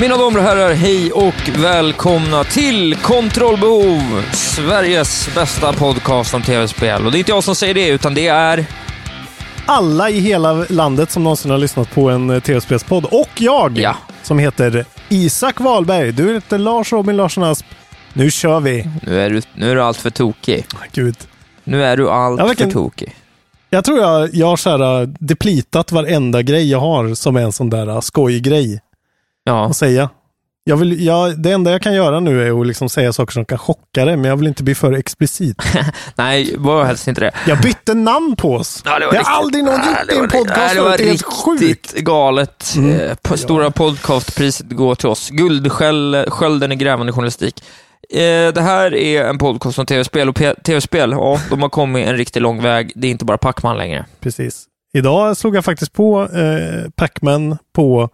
Mina damer och herrar, hej och välkomna till Kontrollbehov, Sveriges bästa podcast om tv-spel. Och det är inte jag som säger det, utan det är... Alla i hela landet som någonsin har lyssnat på en eh, tv-spelspodd och jag Ja. som heter Isak Wahlberg. Du heter Lars Robin Larsson Asp. Nu kör vi. Nu är du, nu är du allt för tokig. Gud. Nu är du allt vilken- för tokig. Jag tror jag, jag har så här, deplitat varenda grej jag har som är en sån där uh, skojgrej Ja, att säga. Jag vill, jag, det enda jag kan göra nu är att liksom säga saker som kan chocka dig, men jag vill inte bli för explicit. nej, var helst inte det. Jag bytte namn på oss. Ja, det, var har riktigt- aldrig någon Ja, gjort det i en var- podcast nej, Det var. Det är helt sjukt. galet. Mm. Eh, på Stora podcastpriset går till oss. Guldskölden i grävande journalistik. Eh, Det här är en podcast om tv-spel och tv-spel, ja, de har kommit en riktigt lång väg. Det är inte bara Pacman längre. Precis. Idag slog jag faktiskt på eh, Pacman på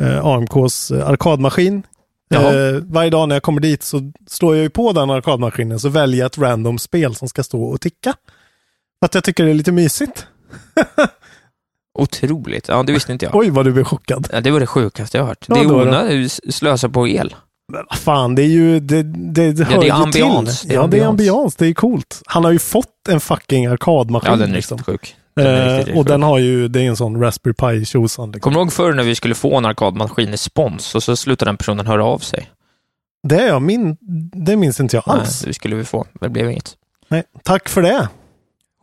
eh, AMKs eh, arkadmaskin. Eh, varje dag när jag kommer dit så slår jag ju på den arkadmaskinen så väljer jag ett random spel som ska stå och ticka. För att jag tycker det är lite mysigt. Otroligt. Ja, det visste inte jag. Oj vad du blev chockad. Ja, det var det sjukaste jag har hört. Ja, det är onödigt att slösa på el. Men vad fan, det är ju, det, det, det hör det är ju ambiance. till. Det är ja, det är ambiance. Det är coolt. Han har ju fått en fucking arkadmaskin. Ja, den är liksom. riktigt sjuk. Den Eh, och den har ju, det är en sån Raspberry Pi tjosan. Liksom. Kommer du ihåg förr när vi skulle få en arkadmaskin i spons och så slutade den personen höra av sig? Det, är jag min, det minns inte jag Nej, alls. det skulle vi få, men det blev inget. Nej, tack för det.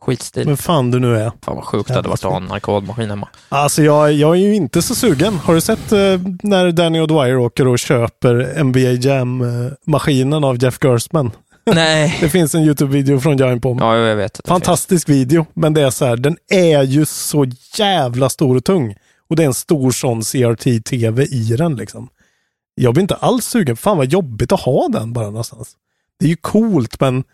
Skitstil. Men fan du nu är. Fan vad sjukt det hade varit att ha en arkadmaskin hemma. Alltså jag, jag är ju inte så sugen. Har du sett eh, när Danny O'Dwyer åker och köper NBA Jam-maskinen av Jeff Gerstmann? Nej. Det finns en YouTube-video från Giant Bomb. Ja, jag vet. Fantastisk video, men det är så här, den är ju så jävla stor och tung. Och det är en stor sån CRT-TV i den liksom. Jag blir inte alls sugen. Fan vad jobbigt att ha den bara någonstans. Det är ju coolt, men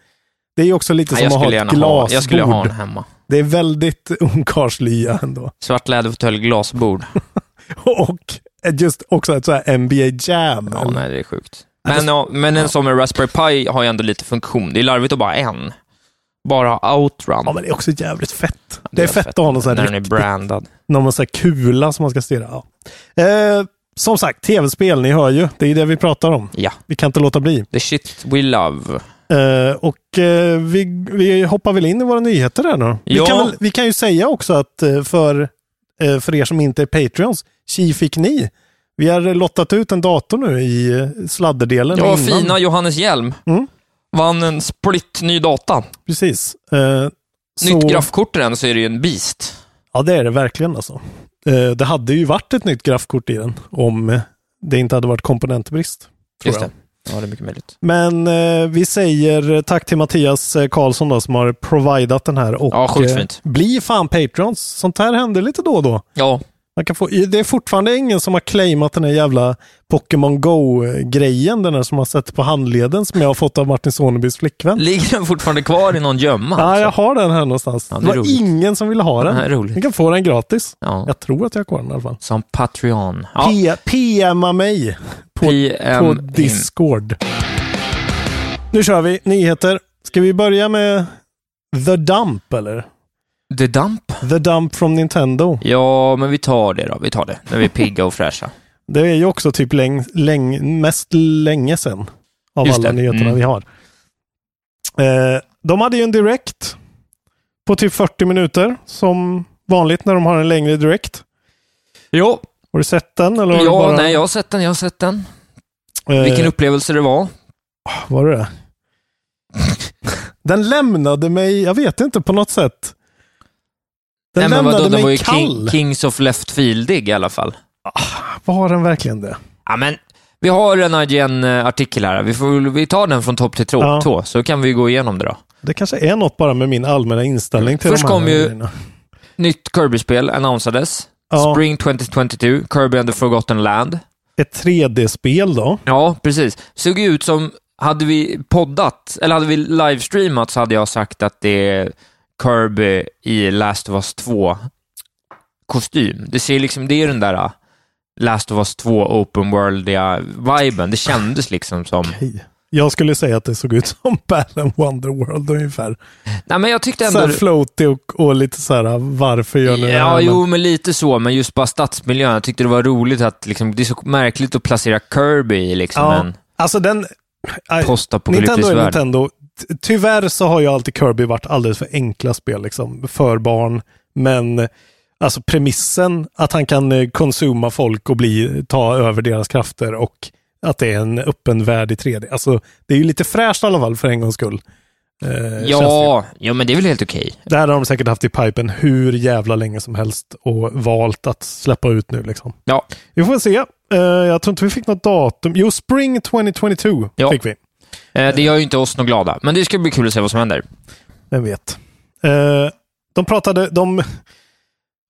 det är också lite Nej, som att ha ett gärna ha, glasbord. jag skulle ha en hemma. Det är väldigt ungkarlslya ändå. Svart läderfåtölj, glasbord. Och just också ett så här NBA Jam. Ja, nej, det är sjukt. Men, ja, men en som en Raspberry Pi har ju ändå lite funktion. Det är larvigt att bara en. Bara outrun. Ja, men det är också jävligt fett. Det är fett att ha någon sån här När den är brandad. någon sån här kula som man ska styra. Ja. Eh, som sagt, tv-spel, ni hör ju. Det är det vi pratar om. Ja. Vi kan inte låta bli. The shit we love. Eh, och eh, vi, vi hoppar väl in i våra nyheter här nu. Vi, Ja. kan väl, vi kan ju säga också att eh, för, för er som inte är Patreons, tji fick ni. Vi har lottat ut en dator nu i eh, sladderdelen. Ja, innan. fina Johannes Hjelm. Mm. Vann en split ny data. Precis. Eh, Nytt så- graffkort i den så är det ju en beast. Ja, det är det verkligen alltså. Eh, det hade ju varit ett nytt graffkort i den om eh, det inte hade varit komponentbrist. Just det. Ja, det är mycket möjligt. Men eh, vi säger tack till Mattias eh, Karlsson då, som har providat den här. Och, Ja, sjukt eh, fint. Bli fan Patrons. Sånt här händer lite då och då. Ja, Man kan få, det är fortfarande ingen som har claimat den här jävla Pokémon Go-grejen, den där som man sett på handleden som jag har fått av Martin Sonebys flickvän. ligger den fortfarande kvar i någon gömma? Ja, alltså? jag har den här någonstans. Ja, det det var roligt. ingen som ville ha den. Är roligt. Ni kan få den gratis. Ja. Jag tror att jag har kvar den i alla fall. Som Patreon. Ja. P- PMa mig på, PM på Discord. Nu kör vi nyheter. Ska vi börja med The Dump eller? The Dump? The Dump från Nintendo. Ja, men vi tar det då. Vi tar det. När vi är pigga och fräscha. Det är ju också typ läng, läng, mest länge sedan av Just alla det. nyheterna Mm. vi har. Eh, de hade ju en direkt på typ 40 minuter som vanligt när de har en längre direkt. Jo. Har du sett den? Eller Ja, bara, nej, jag har sett den. Jag har sett den. eh, Vilken upplevelse det var. Var det det? Den lämnade mig, jag vet inte, på något sätt. Den nej, lämnade vadå, den mig var ju kall. King, Kings of Left Fieldig i alla fall. Var den verkligen det? Ja, men vi har en IGN-artikel här. Vi, får, vi tar den från topp till tå, Ja. tå, så kan vi gå igenom det då. Det kanske är något bara med min allmänna inställning till Först de här kom ju- grejerna. Nytt Kirby-spel annonsades. Ja. Spring 2022, Kirby and the Forgotten Land. Ett 3D-spel då. Ja, precis. Såg ut som, hade vi poddat, eller hade vi livestreamat så hade jag sagt att det är Kirby i Last of Us 2 kostym. Det ser liksom, det är den där uh, Last of Us 2 open worldiga viben. Det kändes liksom som... Jag skulle säga att det såg ut som Battle Wonderworld ungefär. Nej, men jag tyckte Så ändå... här floaty och, och lite så här, varför gör ni det Ja, här? Men- jo, men lite så, men just bara stadsmiljön. Jag tyckte det var roligt att liksom, det är så märkligt att placera Kirby i liksom Ja, en alltså den... Postapokalyptisk Nintendo är värld. Nintendo. Ty- Tyvärr så har ju alltid Kirby varit alldeles för enkla spel liksom, för barn. Men alltså premissen att han kan eh, konsuma folk och bli, ta över deras krafter och att det är en öppen värld i 3D. Alltså, det är ju lite fräscht i alla fall för en gångs skull. Eh. Ja, ja, men det är väl helt okej. Det här har de säkert haft i pipen hur jävla länge som helst och valt att släppa ut nu. Liksom. Ja. Vi får väl se. Eh, jag tror inte vi fick något datum. Jo, Spring 2022 Ja. fick vi. Eh, Det gör ju inte oss något glada, men det ska bli kul att se vad som händer. Vem vet. Eh, de pratade, de,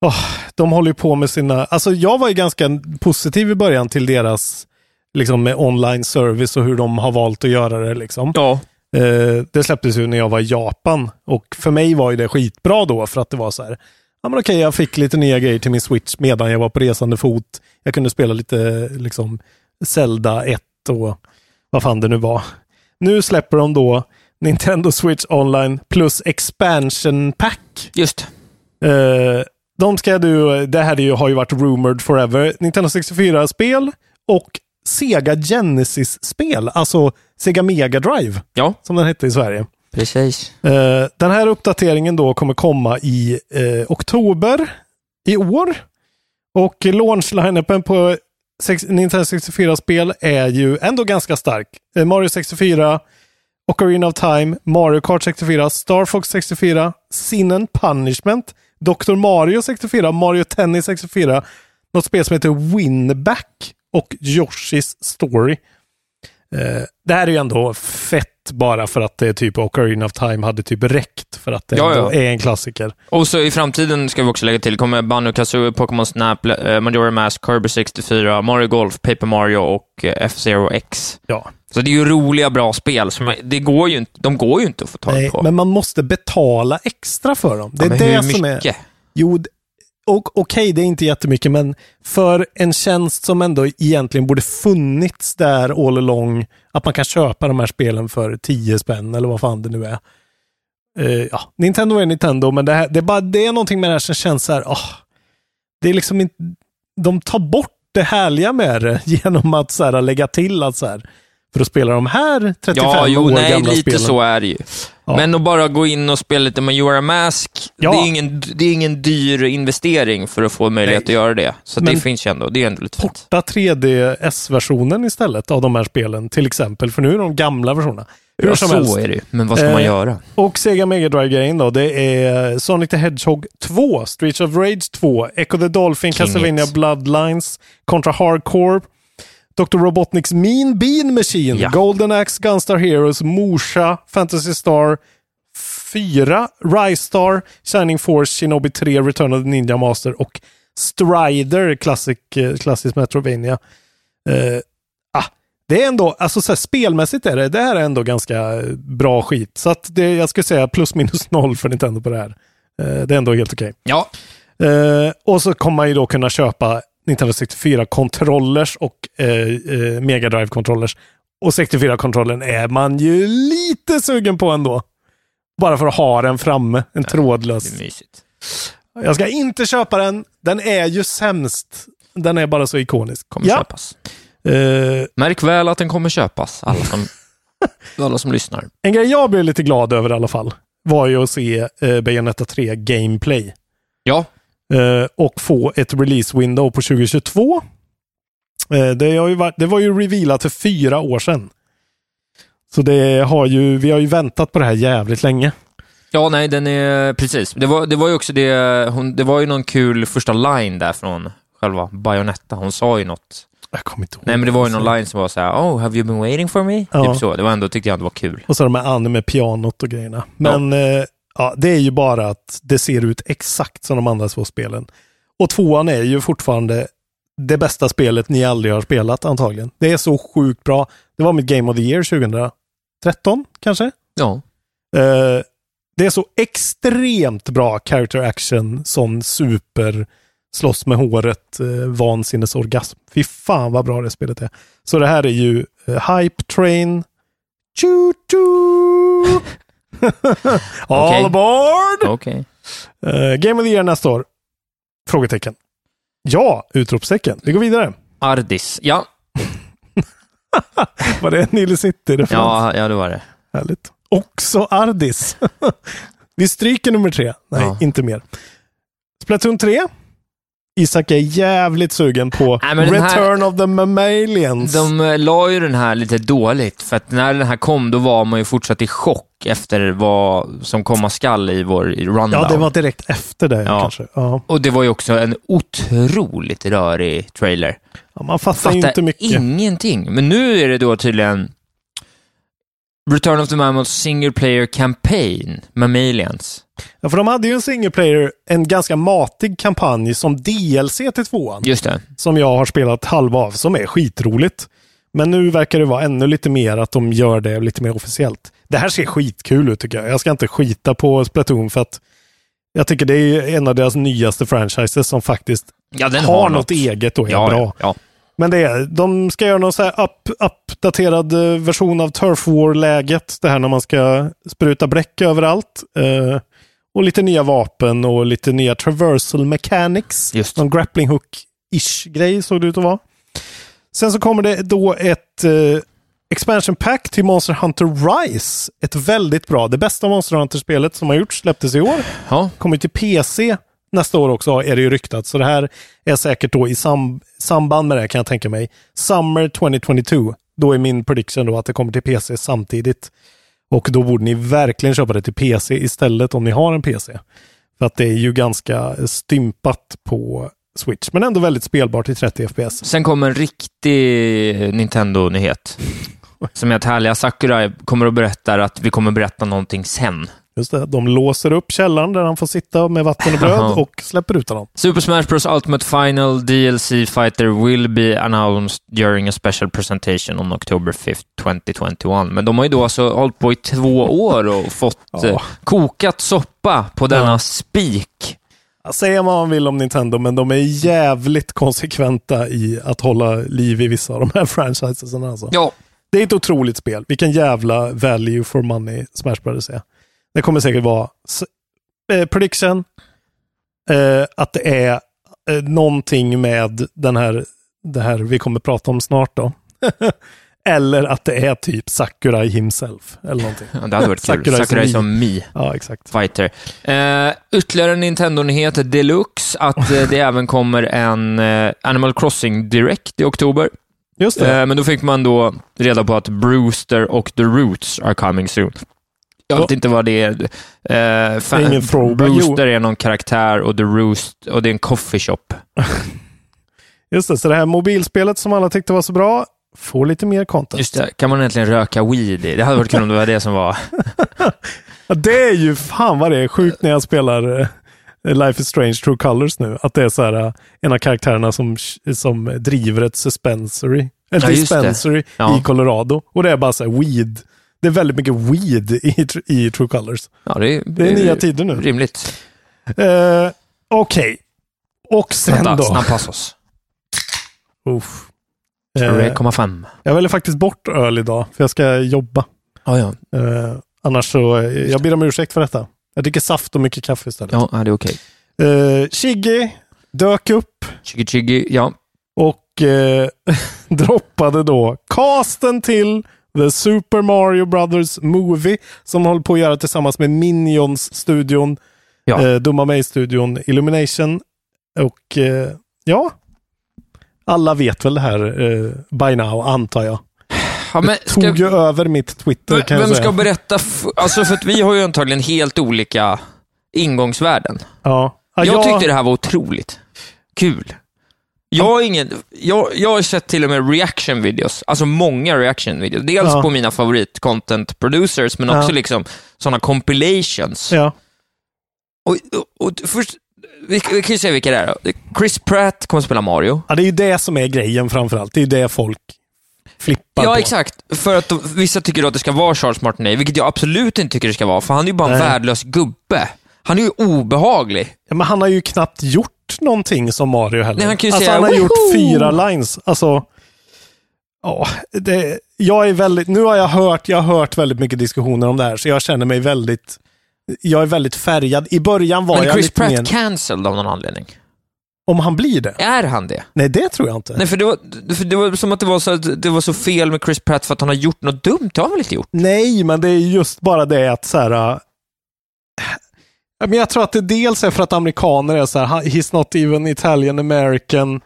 åh, de håller ju på med sina, alltså jag var ju ganska positiv i början till deras liksom med online service och hur de har valt att göra det liksom. Ja. Eh, det släpptes ju när jag var i Japan och för mig var ju det skitbra då för att det var så här, ja men okej jag fick lite nya grejer till min Switch medan jag var på resande fot. Jag kunde spela lite liksom Zelda 1 och vad fan det nu var. Nu släpper de då Nintendo Switch Online plus Expansion Pack. Just. Eh, de ska du, det här är ju, har ju varit rumored forever. Nintendo 64-spel och Sega Genesis-spel, alltså Sega Mega Drive, Ja, som den hette i Sverige. precis. Eh, den här uppdateringen då kommer komma i eh, oktober i år. Och launch-lineupen på Nintendo 64-spel är ju ändå ganska stark. Eh, Mario 64, Ocarina of Time, Mario Kart 64, Star Fox 64, Sin and Punishment, Dr. Mario 64, Mario Tennis 64, något spel som heter Winback och Yoshi's Story. Eh, det här är ju ändå fett bara för att det är typ Ocarina of Time hade typ räckt för att det Ja, ändå ja. är en klassiker. Och så i framtiden ska vi också lägga till, kommer Banjo Kazooie, Pokémon Snap, eh, Majora Mask, Kirby 64, Mario Golf, Paper Mario och eh, F-Zero X. Ja. Så det är ju roliga, bra spel. Som, det går ju inte, de går ju inte att få tag Nej, på. men man måste betala extra för dem. Det är Ja, men det hur som är... mycket? Jo, och okej, det är inte jättemycket, men för en tjänst som ändå egentligen borde funnits där all along, att man kan köpa de här spelen för 10 spänn eller vad fan det nu är. Eh, ja, Nintendo är Nintendo, men det, här, det, är bara, det är någonting med det här som känns så här, åh, det är liksom inte, de tar bort det härliga med det genom att så här, lägga till att så här, för att spela de här 35 Ja, jo, år nej, gamla lite spelen. så är det ju. Ja. Men att bara gå in och spela lite Majora Mask, Ja. det, är ingen, det är ingen dyr investering för att få möjlighet Nej. att göra det. Så Men- det finns ju ändå, det är ändå lite fint. porta 3DS-versionen istället av de här spelen, till exempel. För nu är de gamla versionerna. Hur Ja, som så helst. är det ju. Men vad ska man Eh, göra? Och Sega Mega Drive-grejen då, det är Sonic the Hedgehog 2, Streets of Rage 2, Echo the Dolphin, King Castlevania it. Bloodlines, Contra Hardcore, Dr. Robotniks Mean Bean Machine, Ja. Golden Axe, Gunstar Heroes, Musha, Fantasy Star 4, Rise Star, Shining Force, Shinobi 3, Return of the Ninja Master och Strider, klassisk, eh, klassisk Metrovania. Eh, ah, det är ändå, alltså så här, spelmässigt är det, det här är ändå ganska bra skit. Så att det, jag skulle säga plus minus noll för Nintendo på det här. Eh, det är ändå helt okej. Ja, Eh, och så kommer man ju då kunna köpa Nintendo 64-controllers och eh, eh, Mega Drive-controllers. Och 64-kontrollen är man ju lite sugen på ändå. Bara för att ha den framme, en trådlös. det är mysigt. Jag ska inte köpa den. Den är ju sämst. Den är bara så ikonisk. Kommer ja. köpas. Eh, Märk väl att den kommer köpas, alla som, alla som lyssnar. en grej jag blev lite glad över i alla fall var ju att se eh, Bayonetta 3 Gameplay. Ja, och få ett release window på 2022. Eh, det, har ju varit, det var ju revealat för fyra år sedan. Så det har ju, vi har ju väntat på det här jävligt länge. ja nej, den är precis. Det var, det var ju också det, hon, det var ju någon kul första line där från själva Bayonetta. Hon sa ju något. Jag kommer inte ihåg. Nej, men det var ju någon line som var så här, oh, have you been waiting for me? Ja. Typ så. Det var ändå, tyckte jag ändå var kul. Och så de här anime-pianot och grejerna. Men eh, ja, det är ju bara att det ser ut exakt som de andra två spelen. Och tvåan är ju fortfarande det bästa spelet ni aldrig har spelat antagligen. Det är så sjukt bra. Det var mitt Game of the Year 2013 kanske. Ja. Eh, det är så extremt bra character action, sån super slåss med håret, eh, vansinnesorgasm. Fy fan vad bra det spelet är. Så det här är ju eh, Hype Train. Choo choo! All Okej. aboard! Okej. Eh, Game of the Year nästa år? Frågetecken. Ja! Utropstecken. Vi går vidare. Ardis. Ja. Var det en Nile City-referens? ja, ja, det var det. Härligt. Också Ardis. Vi stryker nummer tre. Nej, Ja. inte mer. Splatoon 3. Isak är jävligt sugen på Nej, den här- Return of the Mammalians. De eh, la ju den här lite dåligt, för att när den här kom, då var man ju fortsatt i chock efter vad som komma skall i vår rundown. Ja, det var direkt efter det Ja. kanske. Ja. Och det var ju också en otroligt rörig trailer. Ja, man fattar ju Fattar inte mycket. ingenting. Men nu är det då tydligen Return of the Mammals single player campaign, Mammalians. Ja, för de hade ju en single player, en ganska matig kampanj som DLC till tvåan. Just det. Som jag har spelat halva av, som är skitroligt. Men nu verkar det vara ännu lite mer att de gör det lite mer officiellt. Det här ser skitkul ut tycker jag. Jag ska inte skita på Splatoon för att jag tycker det är en av deras nyaste franchises som faktiskt Ja, har, har något något. eget och är Ja, bra. ja. Men det är, de ska göra någon så här up, uppdaterad eh, version av Turf War-läget. Det här när man ska spruta bläck överallt. Eh, och lite nya vapen och lite nya traversal mechanics. Just. Någon grappling hook-ish grej såg det ut att vara. Sen så kommer det då ett eh, expansion pack till Monster Hunter Rise. Ett väldigt bra, det bästa Monster Hunter-spelet som har gjorts, släpptes i år. ja. Kommer till PC nästa år också, är det ju ryktat. Så det här är säkert då i sam samband med det kan jag tänka mig. Summer 2022. Då är min prediction då att det kommer till PC samtidigt. Och då borde ni verkligen köpa det till PC istället om ni har en PC. För att det är ju ganska stympat på Switch, men ändå väldigt spelbart i 30 FPS. Sen kommer en riktig Nintendo-nyhet. Som är att härliga Sakurai kommer och berättar att vi kommer berätta någonting sen. Just det, de låser upp källaren där han får sitta med vatten och bröd och släpper ut honom. Super Smash Bros Ultimate Final DLC Fighter will be announced during a special presentation on October 5th, 2021. Men de har ju då alltså hållit på i två år och fått Ja. eh, kokat soppa på denna Ja. spik. Säga vad man vill om Nintendo, men de är jävligt konsekventa i att hålla liv i vissa av de här franchisesen. Alltså. Ja, Det är ett otroligt spel. Vilken jävla value for money Smash Brothers är. Det kommer säkert vara eh, prediction, eh, att det är eh, någonting med den här, det här vi kommer prata om snart då. eller att det är typ Sakurai himself. Eller någonting. det hade varit kul. Sakurai som Sakurai Mi. som Mi. Ja, exakt. Fighter. Eh, ytterligare en Nintendo-nyhet deluxe, att eh, det även kommer en eh, Animal Crossing Direct i oktober. Just det. Eh, men då fick man då reda på att Brewster och The Roots are coming soon. Jag vet inte vad det är. Eh, fan, Det är ingen throwback. Brewster är någon karaktär och The Roost, och det är en coffee shop. Just det, så det här mobilspelet som alla tyckte var så bra får lite mer content. Just det, kan man egentligen röka weed i? Det hade varit kul om det var det som var... Det är ju fan vad det är sjukt när jag spelar eh, Life is Strange True Colors nu. Att det är så här eh, en av karaktärerna som, som driver ett suspensory, ett Ja, dispensary Ja. i Colorado. Och det är bara så här weed. Det är väldigt mycket weed i, i True Colors. Ja, det, är, Det är nya tider nu. Rimligt. Eh, Okej. Och sen Vänta, då. snabb passus. Uff. Eh, 3,5. jag väljer faktiskt bort öl idag, för jag ska jobba. Ja, ja. Eh, annars så, eh, jag ber om ursäkt för detta. Jag dricker saft och mycket kaffe istället. Ja, det är okej. Eh, Shiggy dök upp Chiggy Chiggy, ja. och eh, droppade då casten till The Super Mario Brothers Movie som håller på att göra tillsammans med Minions-studion, Ja. eh, Dumma mig-studion Illumination. Och eh, ja, alla vet väl det här eh, by now, antar jag. ja men ska, Tog ju över mitt Twitter kan jag vem säga. ska berätta? Alltså, för att vi har ju antagligen helt olika ingångsvärden. Ja. Ja, Jag jag- tyckte det här var otroligt kul. Jag har, ingen, jag, jag har sett till och med reaction videos, alltså många reaction videos. Dels Ja. på mina favorit content producers, men Ja. också liksom sådana compilations. Ja. Och, och, och först, vi, vi kan ju säga vilka det är. Chris Pratt kommer att spela Mario. ja, det är ju det som är grejen framförallt. Det är ju det folk flippar Ja, på. exakt. För att de, vissa tycker att det ska vara Charles Martinet, vilket jag absolut inte tycker det ska vara, för han är ju bara en Nej. värdelös gubbe. Han är ju obehaglig. Ja, men han har ju knappt gjort någonting som Mario heller. Nej, han alltså, säga, han har gjort fyra lines. Alltså, ja, det, jag är väldigt, nu har jag hört, jag har hört väldigt mycket diskussioner om det här, så jag känner mig väldigt, jag är väldigt färgad. I början var Men jag Chris lite Pratt mer, cancelled av någon anledning. om han blir det? Är han det? Nej, det tror jag inte. Nej, för det var, för det var som att det var, så, det var så fel med Chris Pratt för att han har gjort något dumt. Det har han väl inte gjort? Nej, men det är just bara det att så här. Men jag tror att det dels är för att amerikaner är så här, "Han- he's not even Italian American.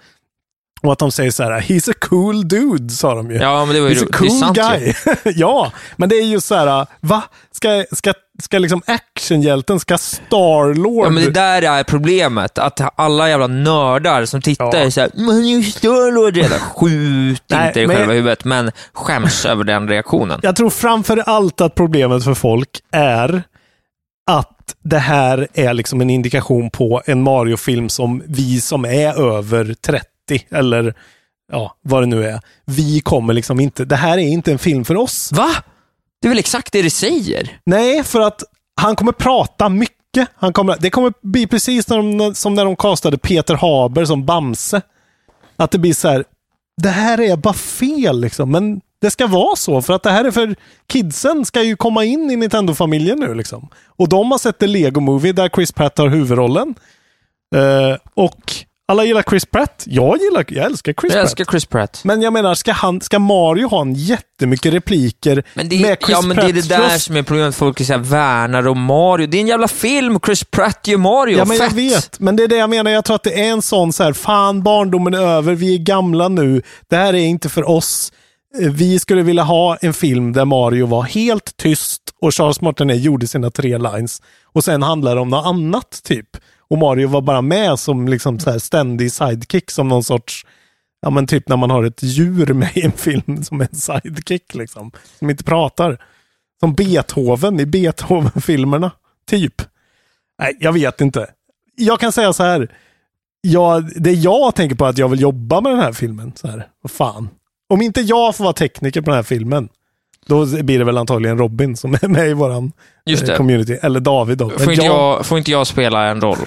Och att de säger så här, he's a cool dude, sa de ju. Ja, men det var ju He's a cool sant guy. ja, men det är ju så här, va? Ska, ska, ska liksom actionhjälten, ska Starlord... Ja, men det där är problemet. Att alla jävla nördar som tittar Ja. är såhär, men han är ju Starlord redan. Skjut Nej, inte i men- själva huvudet, men skäms över den reaktionen. Jag tror framför allt att problemet för folk är att det här är liksom en indikation på en Mario-film som vi som är över 30 eller ja, vad det nu är. Vi kommer liksom inte, det här är inte en film för oss. Va? Det är väl exakt det det säger? Nej, för att han kommer prata mycket. Han kommer, det kommer bli precis när de, som när de castade Peter Haber som Bamse. Att det blir så här, det här är bara fel liksom. Men det ska vara så, för att det här är för kidsen ska ju komma in i Nintendo-familjen nu liksom. Och de har sett The Lego Movie där Chris Pratt har huvudrollen. Eh, och alla gillar Chris Pratt. Jag gillar, jag älskar Chris Jag Pratt. älskar Chris Pratt. Men jag menar, ska, han, ska Mario ha en jättemycket repliker Men det, med Chris ja, men det är det där röst? som är problemet. Folk säger värnar om Mario. Det är en jävla film. Chris Pratt gör Mario. Ja, men jag Fett. vet. Men det är det jag menar. Jag tror att det är en sån så här, fan barndomen är över, vi är gamla nu. Det här är inte för oss. Vi skulle vilja ha en film där Mario var helt tyst och Charles Martinet gjorde sina tre lines. Och sen handlar det om något annat typ. Och Mario var bara med som liksom så här ständig sidekick som någon sorts Ja men typ när man har ett djur med i en film som en sidekick liksom. Som inte pratar. Som Beethoven i Beethoven-filmerna. Typ. Nej, jag vet inte. Jag kan säga så här. Jag, det jag tänker på är att jag vill jobba med den här filmen. Så här. Vad fan. Om inte jag får vara tekniker på den här filmen. Då blir det väl antagligen Robin som är med i våran Just eh, community. Eller David då. Får inte, jag, jag, får inte jag spela en roll,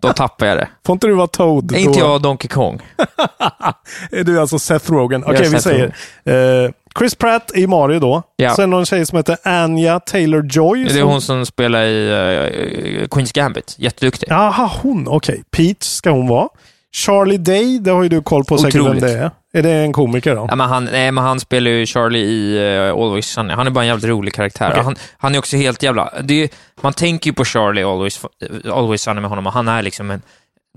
då tappar jag det. får inte du vara Toad? Är inte då- jag Donkey Kong? Är du alltså Seth Rogen? Okej, vi Seth säger eh, Chris Pratt i Mario då. Ja. Sen någon tjej som heter Anya Taylor-Joy. Det är som- hon som spelar i uh, Queens Gambit. Jätteduktig. Jaha, hon. Okej. Peach ska hon vara. Charlie Day, det har ju du koll på säkert vem Otroligt. det är. Är det en komiker då? Ja, men han, nej, men han spelar ju Charlie i uh, Always Sunny. Han är bara en jävligt rolig karaktär. Okej. Han, han är också helt jävla... Är, man tänker ju på Charlie Always, Always Sunny med honom och han är liksom en...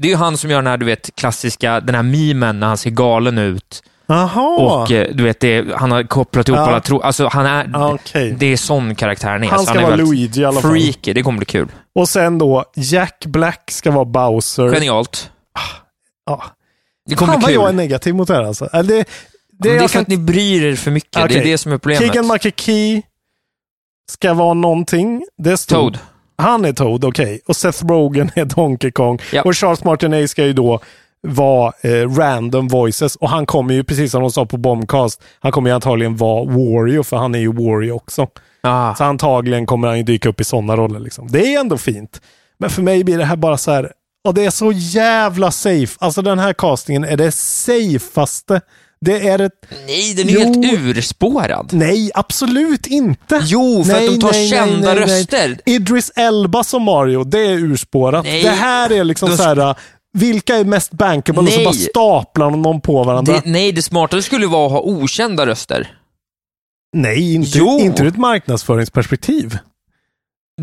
Det är ju han som gör den här, du vet, klassiska, den här memen när han ser galen ut. Jaha. Och eh, du vet, det, han har kopplat ihop Ja. alla tro... Alltså han är... Okej. Det är sån karaktären är. Han Så ska är vara Luigi i alla fall. Freaky, det kommer bli kul. Och sen då, Jack Black ska vara Bowser. Genialt. Ja. Det kommer Fan vad jag är negativ mot det här alltså. Det, det, Det, men det är alltså- för att ni bryr er för mycket. Det Okej. är det som är problemet. Keegan Key ska vara någonting. Det stod. Toad. Han är Toad, okej. Och Seth Rogen är Donkey Kong. Ja. Och Charles Martinet ska ju då vara eh, random voices. Och han kommer ju, precis som de sa på Bombcast, han kommer ju antagligen vara Wario, för han är ju Wario också. Ah. Så antagligen kommer han ju dyka upp i sådana roller. Liksom. Det är ändå fint. Men för mig blir det här bara så här, och det är så jävla safe. Alltså den här castingen är det safeaste Det är ett... Nej, den är Jo. helt urspårad. Nej, absolut inte. Jo, för Nej, att de tar nej, kända nej, nej, nej. röster. Idris Elba som Mario, det är urspårat. Nej. Det här är liksom Då- så här, vilka är mest bankable? Och så Nej. bara staplar de på varandra. Det, nej, det smartaste skulle vara att ha okända röster. Nej, inte, Jo. inte ur ett marknadsföringsperspektiv.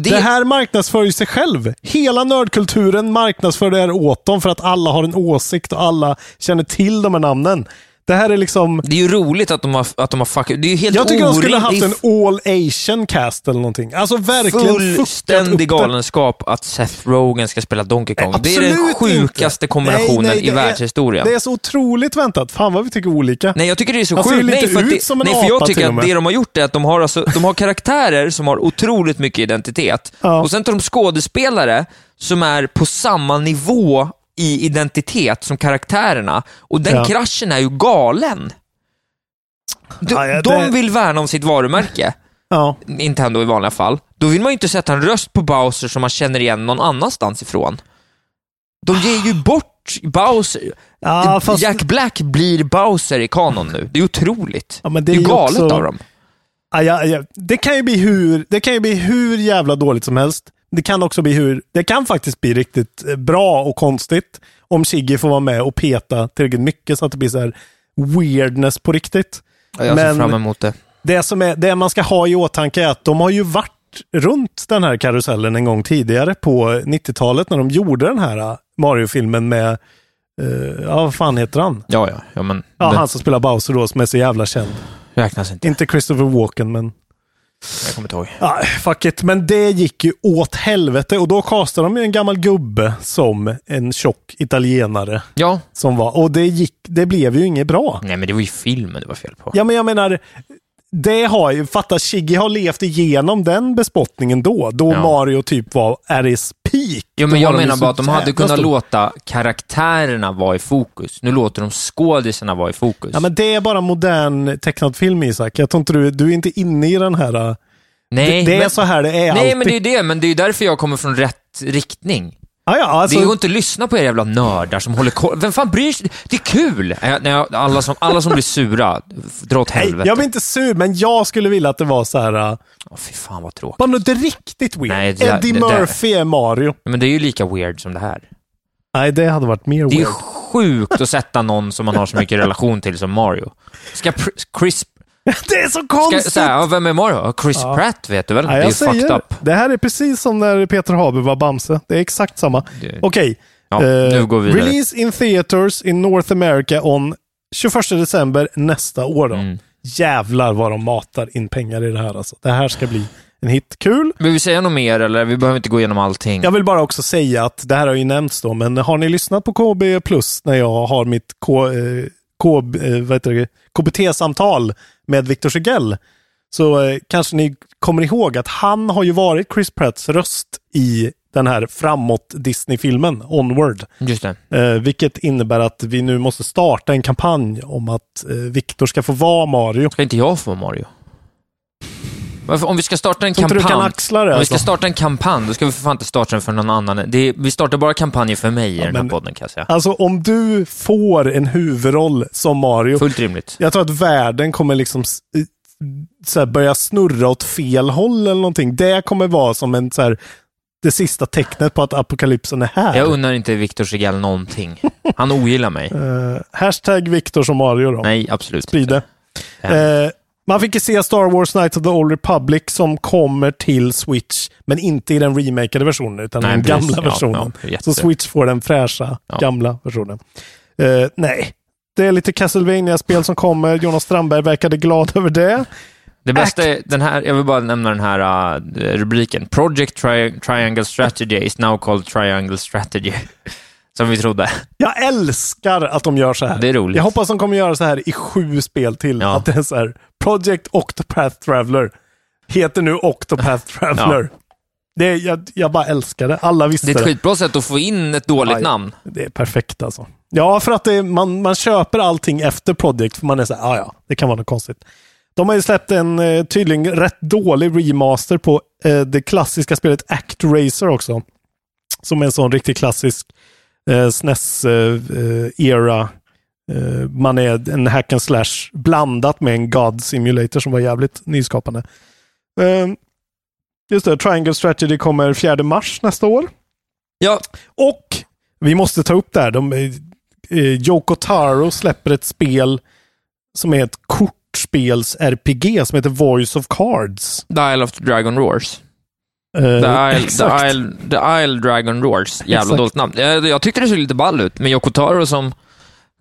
Det, Det här marknadsför ju sig själv. Hela nördkulturen marknadsför det här åt dem för att alla har en åsikt och alla känner till de här namnen. Det här är liksom... det är ju roligt att de har, att de har fuckat... Det är ju helt Jag tycker de skulle orimligt. haft en all asian cast eller någonting. Alltså verkligen fullständig galenskap att Seth Rogen ska spela Donkey Kong. Nej, det är den sjukaste inte. kombinationen Nej, nej, i är- världshistorien. Det är så otroligt väntat. Fan vad vi tycker olika. Nej, jag tycker det är så Han ser ju sjukt. lite Nej, för, ut det, som en nej, för jag tycker att det de har gjort är att de har, alltså, de har karaktärer som har otroligt mycket identitet. Ja. Och sen tar de skådespelare som är på samma nivå i identitet som karaktärerna. Och den Ja. kraschen är ju galen. De, Ja, ja, de det- vill värna om sitt varumärke. Ja. Nintendo i vanliga fall. Då vill man ju inte sätta en röst på Bowser som man känner igen någon annanstans ifrån. De ger ju bort Bowser. Ja, fast- Jack Black blir Bowser i kanon nu. Det är otroligt. Ja, men det det är är ju galet också- av dem. Ja, ja, ja. Det, kan ju bli hur, det kan ju bli hur jävla dåligt som helst. Det kan också bli hur, det kan faktiskt bli riktigt eh, bra och konstigt om Shiggy får vara med och peta tillräckligt mycket så att det blir så här weirdness på riktigt. Ja, Jag ser Men- fram emot det. Det, som är, det man ska ha i åtanke är att de har ju varit runt den här karusellen en gång tidigare på 90-talet när de gjorde den här eh, Mario-filmen med, eh, ja vad fan heter han? Ja, ja. ja men Ja, det han som spelar Bowser då, som är så jävla känd. räknas inte. Inte Christopher Walken, men Jag kommer inte ihåg. Ja, fuck it. Men det gick ju åt helvete och då castade de ju en gammal gubbe som en tjock italienare. Ja. Som var, och det, gick, det blev ju inget bra. Nej, men det var ju filmen det var fel på. Ja, men jag menar, det har ju, fatta, Shiggy har levt igenom den bespottningen då. Då Ja. Mario typ var his peak. Jo, men jag menar bara att de hade kunnat stora. låta karaktärerna vara i fokus. Nu låter de skådisarna vara i fokus. Ja, men det är bara modern tecknad film, Isak. Jag tror inte du, du är inte inne i den här... äh, Nej, det, det är men- så här det är Nej, alltid. men det är ju det. Men det är ju därför jag kommer från rätt riktning. Ja, ja, alltså, det går inte att lyssna på er jävla nördar som håller koll. Vem fan bryr sig? Det är kul! Äh, Alla som, alla som blir sura, dra åt nej, helvete. jag blir inte sur, men jag skulle vilja att det var så här... Åh, fy fan vad tråkigt. Bara något riktigt weird. Nej, det Eddie det Murphy är Mario. Men det är ju lika weird som det här. Nej, det hade varit mer Det är ju weird. sjukt att sätta någon som man har så mycket relation till som Mario. Ska Chris... det är så Ska, konstigt! så här, ja, vem är Mario? Chris Ja. Pratt vet du väl? Ja, det är ju fucked up. det här är precis som när Peter Haber var Bamse. Det är exakt samma. Okej. Ja, Eh, nu går vi vidare. Release in theaters in North America on 21 december nästa år. Då. Mm. Jävlar vad de matar in pengar i det här. Alltså. Det här ska bli en hit. Kul! Vill vi säga något mer eller? Vi behöver inte gå igenom allting. Jag vill bara också säga att det här har ju nämnts då, men har ni lyssnat på KB Plus när jag har mitt K, eh, K, eh, vad heter det, KBT-samtal med Victor Segell så eh, kanske ni kommer ihåg att han har ju varit Chris Pratts röst i den här framåt Disney-filmen Onward. Just. Eh, vilket innebär att vi nu måste starta en kampanj om att eh, Victor ska få vara Mario. Ska inte jag få Mario? Om vi ska starta en kampanj... du kan axla det? Om vi Alltså? ska starta en kampanj, då ska vi för fan inte starta den för någon annan. Är, vi startar bara kampanjer för mig i den här men- podden kan jag säga. alltså om du får en huvudroll som Mario, Fullt rimligt. jag tror att världen kommer liksom så här börja snurra åt fel håll eller någonting. Det kommer vara som en så här, det sista tecknet på att apokalypsen är här. Jag unnar inte Victor Segell någonting. Han ogillar mig. Eh, hashtag Victor som Mario då. Nej, absolut Sprid det. inte. Eh, man fick ju se Star Wars Knights of the Old Republic som kommer till Switch, men inte i den remakade versionen, utan Nej, den precis. gamla Ja, versionen. ja, jätte- Så Switch får den fräscha, Ja. gamla versionen. Eh, nej, det är lite Castlevania-spel som kommer. Jonas Strandberg verkade glad över det. Det bästa är den här, jag vill bara nämna den här uh, rubriken. Project Tri- Triangle Strategy is now called Triangle Strategy. Som vi trodde. Jag älskar att de gör så här. Det är roligt. Jag hoppas de kommer göra så här i sju spel till. Ja. Att det är så här, Project Octopath Traveler heter nu Octopath Traveler. Det är, jag, jag bara älskar det. Alla visste Det är det. ett skitbra sätt att få in ett dåligt Aj. namn. Det är perfekt alltså. Ja, för att det, man, man köper allting efter Project, för man är så här, "Ah, ja, det kan vara något konstigt. De har ju släppt en eh, tydligen rätt dålig remaster på eh, det klassiska spelet Act Racer också. Som är en sån riktigt klassisk eh, SNES-era Eh, man är en hack and slash blandat med en God Simulator som var jävligt nyskapande. Eh, just det, Triangle Strategy kommer 4 mars nästa år. Ja, Och vi måste ta upp det här. De, eh, Yoko Taro släpper ett spel som är ett kortspels-RPG som heter Voice of Cards. Dial of the Dragon Roars. Eh, The Isle, the. Isle, the Isle Dragon Roars. Jävla Exakt. dåligt namn. Jag, jag tyckte det såg lite ball ut, med Yoko Taro som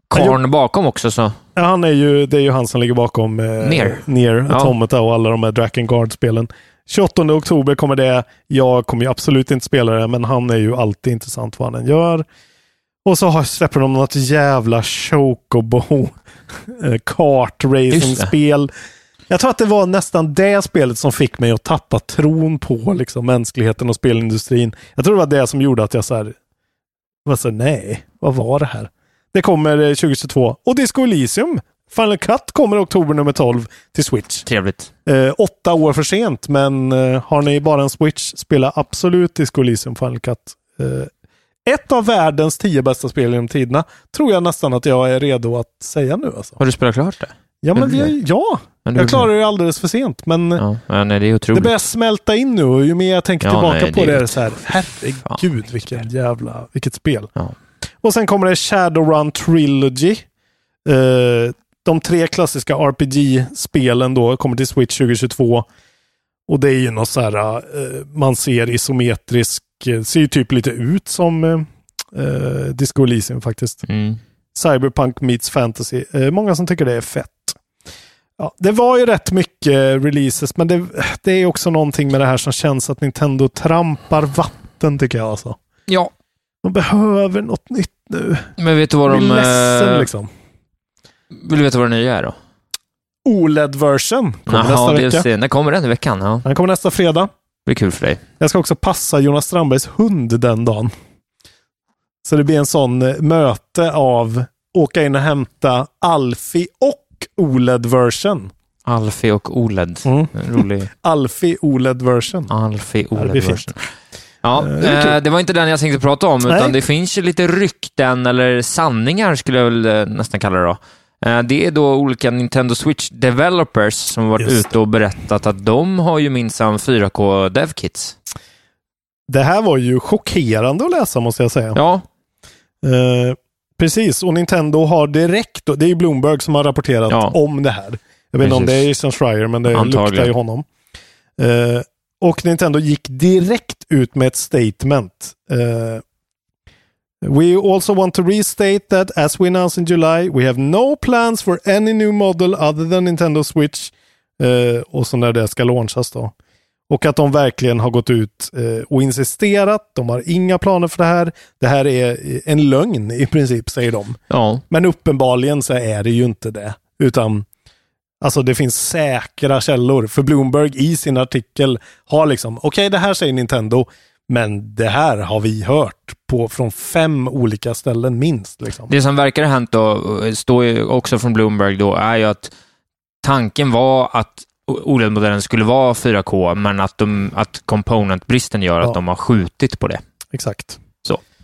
karln bakom också. Så. Ja, han är ju, det är ju han som ligger bakom eh. Nier Ja. Automata och alla de här Drakengard-spelen. 28 oktober kommer det. Jag kommer ju absolut inte spela det, men han är ju alltid intressant vad han än gör. Och så släpper de något jävla Chocobo eh, kart-racing-spel. Jag tror att det var nästan det spelet som fick mig att tappa tron på liksom, mänskligheten och spelindustrin. Jag tror det var det som gjorde att jag så här, var så här, nej, vad var det här? Det kommer eh, 2022. Och Disco Elysium, Final Cut, kommer oktober nummer 12 till Switch. Trevligt. Eh, åtta år för sent, men eh, har ni bara en Switch, spela absolut Disco Elysium Final Cut. Eh, ett av världens tio bästa spel genom tiderna, tror jag nästan att jag är redo att säga nu. Alltså. Har du spelat klart det? Ja, men vi, ja, Men jag klarar det alldeles för sent, men Ja, men nej, det är det börjar smälta in nu och ju mer jag tänker Ja, tillbaka nej, på det är det så här, herregud vilken jävla, vilket spel. Ja. Och sen kommer det Shadowrun Trilogy. Eh, de tre klassiska RPG-spelen då kommer till Switch 2022. Och det är ju något så här, eh, man ser isometrisk, eh, ser ju typ lite ut som eh, eh, Disco Elysium faktiskt. Mm. Cyberpunk meets fantasy. Eh, många som tycker det är fett. Ja, det var ju rätt mycket releases, men det, det är också någonting med det här som känns att Nintendo trampar vatten tycker jag alltså. Ja, De behöver något nytt nu. men vet du vad Jag de... blir ledsen eh, liksom. Vill du veta vad det nya är då? OLED-version kommer nästa Jaha, vecka. DLC. När kommer den i veckan? Ja, Den kommer nästa fredag. det blir kul för dig. Jag ska också passa Jonas Strandbergs hund den dagen. Så det blir en sån eh, möte av åka in och hämta Alfie och OLED-version. Alfie och OLED. Mm. Rolig Alfie OLED-version. Alfie det Ja, Eh, det eh, det var inte den jag tänkte prata om, Nej. utan det finns ju lite rykten, eller sanningar skulle jag väl eh, nästan kalla det då. Det är då olika Nintendo Switch developers som har varit Just ute och berättat att de har ju minsann 4K DevKits. Det här var ju chockerande att läsa måste jag säga. Ja, Eh, precis, och Nintendo har direkt, det är ju Bloomberg som har rapporterat Ja. om det här. Jag vet inte om det är. Jason Schreier, men det Antagligen. luktar ju honom. Eh, och Nintendo gick direkt ut med ett statement. Eh, We also want to restate that as we announced in July, we have no plans for any new model other than Nintendo Switch. Eh, och så när det ska launchas då. Och att de verkligen har gått ut eh, och insisterat. De har inga planer för det här. Det här är en lögn i princip, säger de. ja. Men uppenbarligen så är det ju inte det. Utan Alltså det finns säkra källor. För Bloomberg i sin artikel har liksom, okej det här säger Nintendo, men det här har vi hört på från fem olika ställen minst. Liksom. Det som verkar ha hänt då, står ju också från Bloomberg då, är ju att tanken var att OLED-modellen skulle vara 4K, men att, de, att componentbristen gör Ja. att de har skjutit på det. Exakt.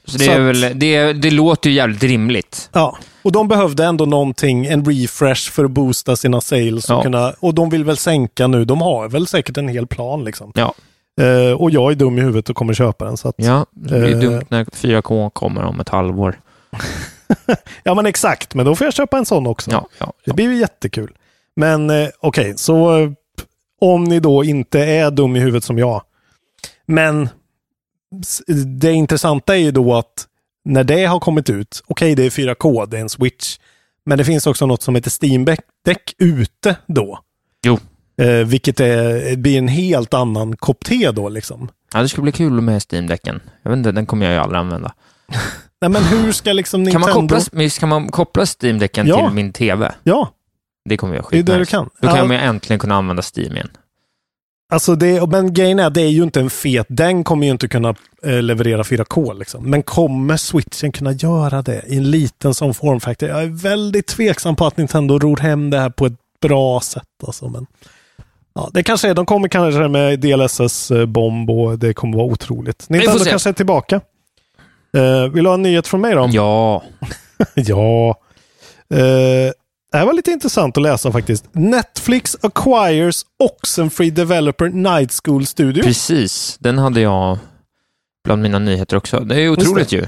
Så, det, Så väl, det, det låter ju jävligt rimligt. Ja, och de behövde ändå någonting, en refresh för att boosta sina sales. Och, Ja. kunna, och de vill väl sänka nu. De har väl säkert en hel plan liksom. Ja. Eh, och jag är dum i huvudet och kommer köpa den. Så att, Ja, det blir Eh. dumt när 4K kommer om ett halvår. ja, men exakt. Men då får jag köpa en sån också. Ja, ja, Det blir ju jättekul. Men eh, okej, så eh, om ni då inte är dum i huvudet som jag. Men det intressanta är ju då att när det har kommit ut, okej det är 4K, det är en switch. Men det finns också något som heter Steam Deck ute då. Jo. Eh, vilket är, blir en helt annan kopp te då liksom. ja, det skulle bli kul med Steam-däcken. Jag vet inte, den kommer jag ju aldrig använda. Nej men hur ska liksom Kan Nintendo... man koppla, kan man koppla Steam-däcken Ja. till min TV? Ja, Det kommer jag det är det du skitnice. kan. Då kan Ja. ju äntligen kunna använda Steam igen. Alltså det, men grejen är, det är ju inte en fet, den kommer ju inte kunna eh, leverera 4K liksom. Men kommer switchen kunna göra det i en liten sån formfaktor? Jag är väldigt tveksam på att Nintendo ror hem det här på ett bra sätt alltså. Men, ja, det kanske är, de kommer kanske med DLSS-bomb och det kommer vara otroligt. Nintendo kanske är tillbaka. Eh, vill du ha en nyhet från mig då? Ja, ja. Eh, det här var lite intressant att läsa faktiskt. Netflix acquires Oxenfree Developer Night School Studio. Precis, den hade jag bland mina nyheter också. Det är otroligt ju.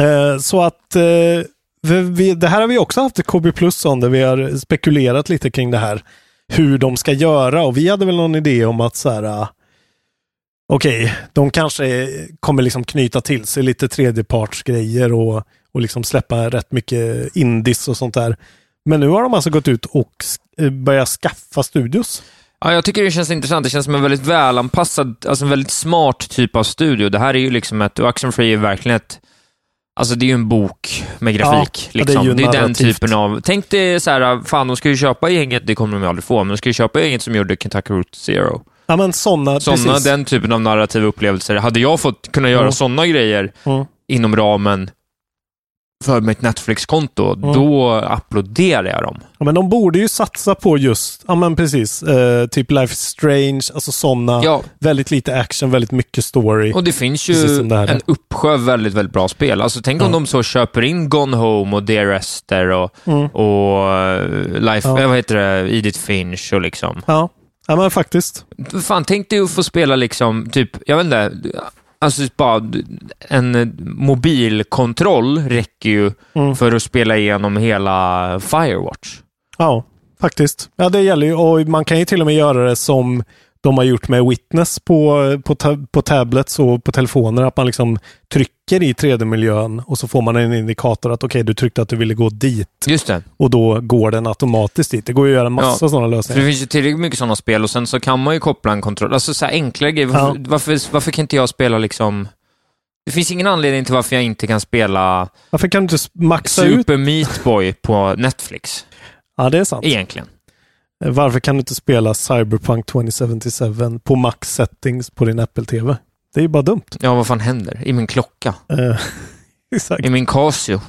Eh, så att eh, vi, det här har vi också haft i KB Plus om, där vi har spekulerat lite kring det här. Hur de ska göra och vi hade väl någon idé om att så här, ah, okej, de kanske kommer liksom knyta till sig lite tredjepartsgrejer och, och liksom släppa rätt mycket indies och sånt där. Men nu har de alltså gått ut och eh, börjat skaffa studios. Ja, jag tycker det känns intressant. Det känns som en väldigt välanpassad, alltså en väldigt smart typ av studio. Det här är ju liksom ett, och Action Free är verkligen ett, alltså det är ju en bok med grafik. Ja, det är liksom. ju det är den typen av, tänk dig så här, fan de ska ju köpa gänget, det kommer de aldrig få, men de ska ju köpa gänget som gjorde Kentucky Route Zero. Ja men sådana, Såna, den typen av narrativa upplevelser. Hade jag fått kunna göra Mm. sådana grejer Mm. inom ramen för mitt Netflix-konto, Mm. då applåderar jag dem. Ja, men de borde ju satsa på just, ja men precis, eh, typ Life is Strange, alltså sådana, Ja, väldigt lite action, väldigt mycket story. och det finns ju en uppsjö väldigt, väldigt bra spel. Alltså tänk om Ja. de så köper in Gone Home och Dear Esther och, Mm. och eh, Life, Ja. eh, vad heter det, Edith Finch och liksom. Ja. ja, men faktiskt. Fan, tänk dig att få spela liksom, typ, jag vet inte, alltså bara en mobilkontroll räcker ju Mm. för att spela igenom hela Firewatch. Ja, faktiskt. Ja, det gäller ju, och man kan ju till och med göra det som de har gjort med Witness på, på, ta, på tablets och på telefoner, att man liksom trycker i 3D-miljön och så får man en indikator att okej, du tryckte att du ville gå dit Just det. och då går den automatiskt dit. Det går ju att göra massa Ja. sådana För det lösningar. finns ju tillräckligt mycket sådana spel och sen så kan man ju koppla en kontroll. Alltså så här enkla grejer. Ja. Varför, varför, varför kan inte jag spela liksom... Det finns ingen anledning till varför jag inte kan spela Varför kan du inte maxa ut? Super Meat Boy på Netflix. Ja, det är sant. Egentligen. Varför kan du inte spela Cyberpunk 2077 på max settings på din Apple-TV? Det är ju bara dumt. Ja, vad fan händer? I min klocka. Eh. I min Casio.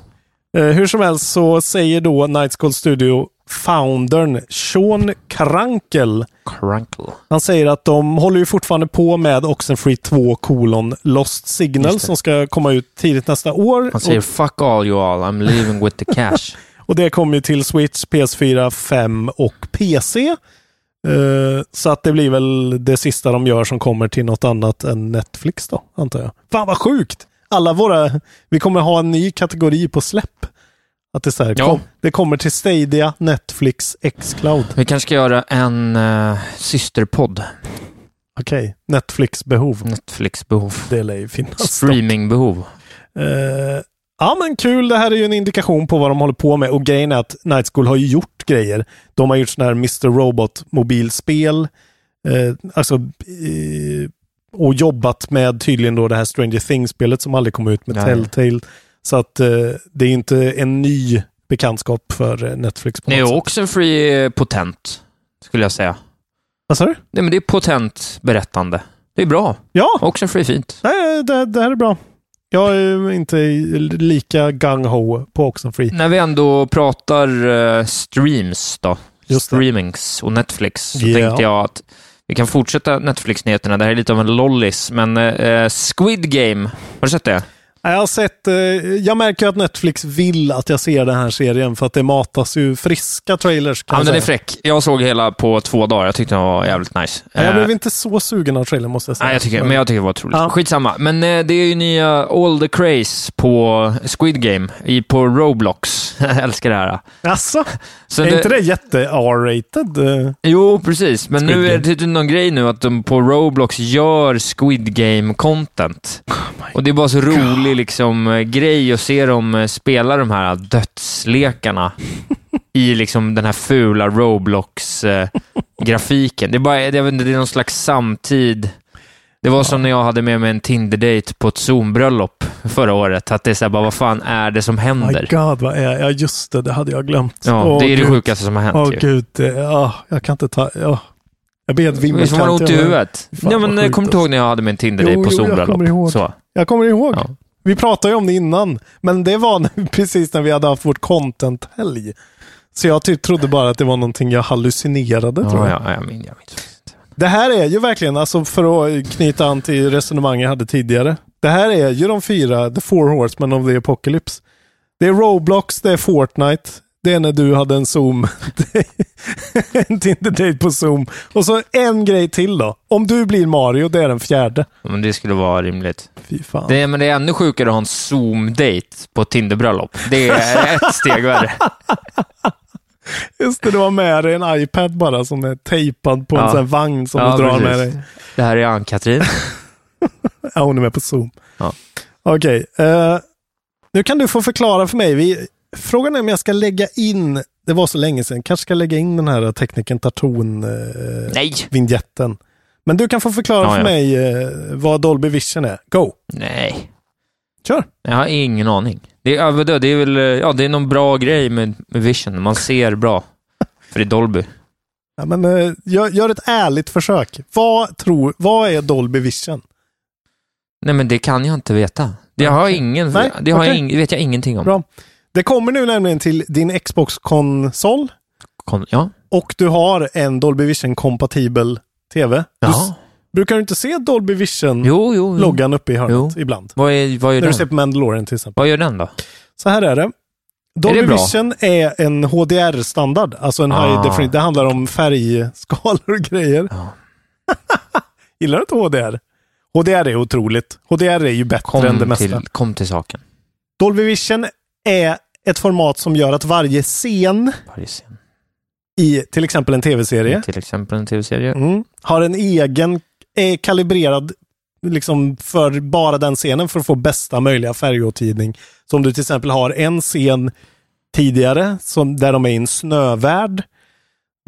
Eh, hur som helst så säger då Night School Studio foundern Sean Krankel. Crunkle. Han säger att de håller ju fortfarande på med Oxenfree 2 kolon Lost Signal som ska komma ut tidigt nästa år. Han säger Och, “Fuck all you all, I'm leaving with the cash”. och det kommer ju till Switch, PS4, 5 och PC. Eh, så att det blir väl det sista de gör som kommer till något annat än Netflix då, antar jag. Fan vad sjukt! Alla våra, vi kommer ha en ny kategori på släpp. Att det, är här, Ja. kom, det kommer till Stadia, Netflix, Xcloud. Vi kanske ska göra en uh, systerpodd. Okej, Netflix behov. Netflix-behov. Det lär ju finnas. Streaming-behov. Eh, ja men kul, det här är ju en indikation på vad de håller på med och grejen är att Night School har ju gjort grejer. De har gjort sådana här Mr. Robot mobilspel. Eh, alltså eh, och jobbat med tydligen då det här Stranger Things-spelet som aldrig kom ut med Nej. Telltale. Så att eh, det är inte en ny bekantskap för eh, Netflix. På Nej, och. Oxenfree är potent, skulle jag säga. Vad sa du? Nej, men det är potent berättande. Det är bra. Ja, Oxenfree är fint. nej, det, det här är bra. Jag är inte lika gung-ho på Oxenfree. När vi ändå pratar eh, streams då, streamings och Netflix, så Ja. tänkte jag att vi kan fortsätta Netflix-nyheterna. Det här är lite av en lollis, men eh, Squid Game, har du sett det? Jag har sett, eh, jag märker att Netflix vill att jag ser den här serien för att det matas ju friska trailers. Kan Ja, den är fräck. Jag såg hela på två dagar. Jag tyckte den var jävligt nice. Jag Eh, blev inte så sugen av trailern måste jag säga. Nej, jag tycker, men jag tycker det var otroligt. Ja. Skitsamma. Men eh, det är ju nya All the Craze på Squid Game, i, på Roblox. jag älskar det här. Alltså, Så är inte det jätte R-rated? Eh, Jo, precis. Men Squid nu är det typ någon grej nu att de på Roblox gör Squid Game-content. och det är bara så rolig liksom, eh, grej att se dem eh, spela de här dödslekarna i liksom den här fula Roblox-grafiken. det, är bara, vet det är någon slags samtid. Det var som när jag hade med mig en Tinder-date på ett Zoom-bröllop förra året. Att det är så här, bara, vad fan är det som My händer? God, vad är Ja, just det, det hade jag glömt. Ja, Åh, det är det Gud. sjukaste som har hänt. Åh ju. gud, det, ja, jag kan inte ta... Ja. Jag blir helt Visst får man ont i huvudet? Ja, men eh, kommer du ihåg när jag hade min Tinder-date på jo, jag kommer ihåg. Zoom-bröllop? Så. Jag kommer ihåg. Ja. Vi pratade ju om det innan, men det var precis när vi hade haft vårt content-helg. Så jag typ trodde bara att det var någonting jag hallucinerade. tror Ja, jag. ja, jag minns. Jag minns. Det här är ju verkligen, alltså för att knyta an till resonemang jag hade tidigare. Det här är ju de fyra, the four horsemen of the apocalypse. Det är Roblox, det är Fortnite, det är när du hade en Zoom. en Tinder-date på Zoom. Och så en grej till då. Om du blir Mario, det är den fjärde. Men det skulle vara rimligt. Fy fan. Det är, men det är ännu sjukare att ha en Zoom-date på Tinderbröllop. Det är ett steg värre. Just det, du har med dig en iPad bara som är tejpad på en Ja. sån här vagn som Ja, du drar precis. med dig. Det här är Ann-Katrin. Ja, hon är med på Zoom. Ja. Okej. eh, nu kan du få förklara för mig. Vi, frågan är om jag ska lägga in, det var så länge sedan, kanske ska lägga in den här tekniken Tarton eh, vinjetten. Men du kan få förklara Ja, för ja. mig eh, vad Dolby Vision är. Go! Nej. Kör! Jag har ingen aning. Det är, vadå, det är väl, eh, ja, det är någon bra grej med, med vision. Man ser bra. För det är Dolby. Ja, men, eh, gör, gör ett ärligt försök. Vad, tror, vad är Dolby Vision? Nej, men det kan jag inte veta. Det har jag ingen, Nej, det har jag okej. ing, vet jag ingenting om. Bra. Det kommer nu nämligen till din Xbox-konsol Kon, ja. och du har en Dolby Vision-kompatibel TV. Ja. brukar du inte se Dolby Vision Jo, jo, jo. loggan uppe i hörnet Jo. ibland? Vad är, vad är När du ser den? på Mandalorian till exempel. Vad gör den då? Så här är det. Dolby det bra? Vision är en HDR-standard, alltså en Ah. high definition. Det handlar om färgskalor och grejer. Ja. Gillar du inte HDR? HDR är otroligt. HDR är ju bättre än det Kom mesta. till, kom till saken. Dolby Vision är ett format som gör att varje scen Varje scen. i till exempel en tv-serie Till exempel en tv-serie. mm, har en egen, är kalibrerad liksom för bara den scenen för att få bästa möjliga färgåtidning. Så om du till exempel har en scen tidigare som, där de är i en snövärld,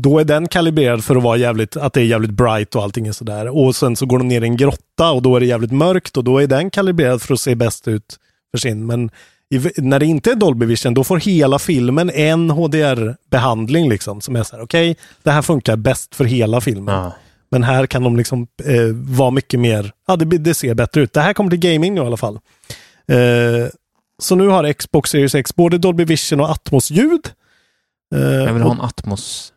då är den kalibrerad för att vara jävligt, att det är jävligt bright och allting är sådär. Och sen så går de ner i en grotta och då är det jävligt mörkt och då är den kalibrerad för att se bäst ut för sin. Men i, när det inte är Dolby Vision, då får hela filmen en HDR-behandling liksom. Som är så här, okej, det här funkar bäst för hela filmen. Ja. Men här kan de liksom eh, vara mycket mer, ja det, det ser bättre ut. Det här kommer till gaming nu i alla fall. Eh, så nu har Xbox Series X både Dolby Vision och Atmos-ljud. Eh, Jag vill ha en Atmos.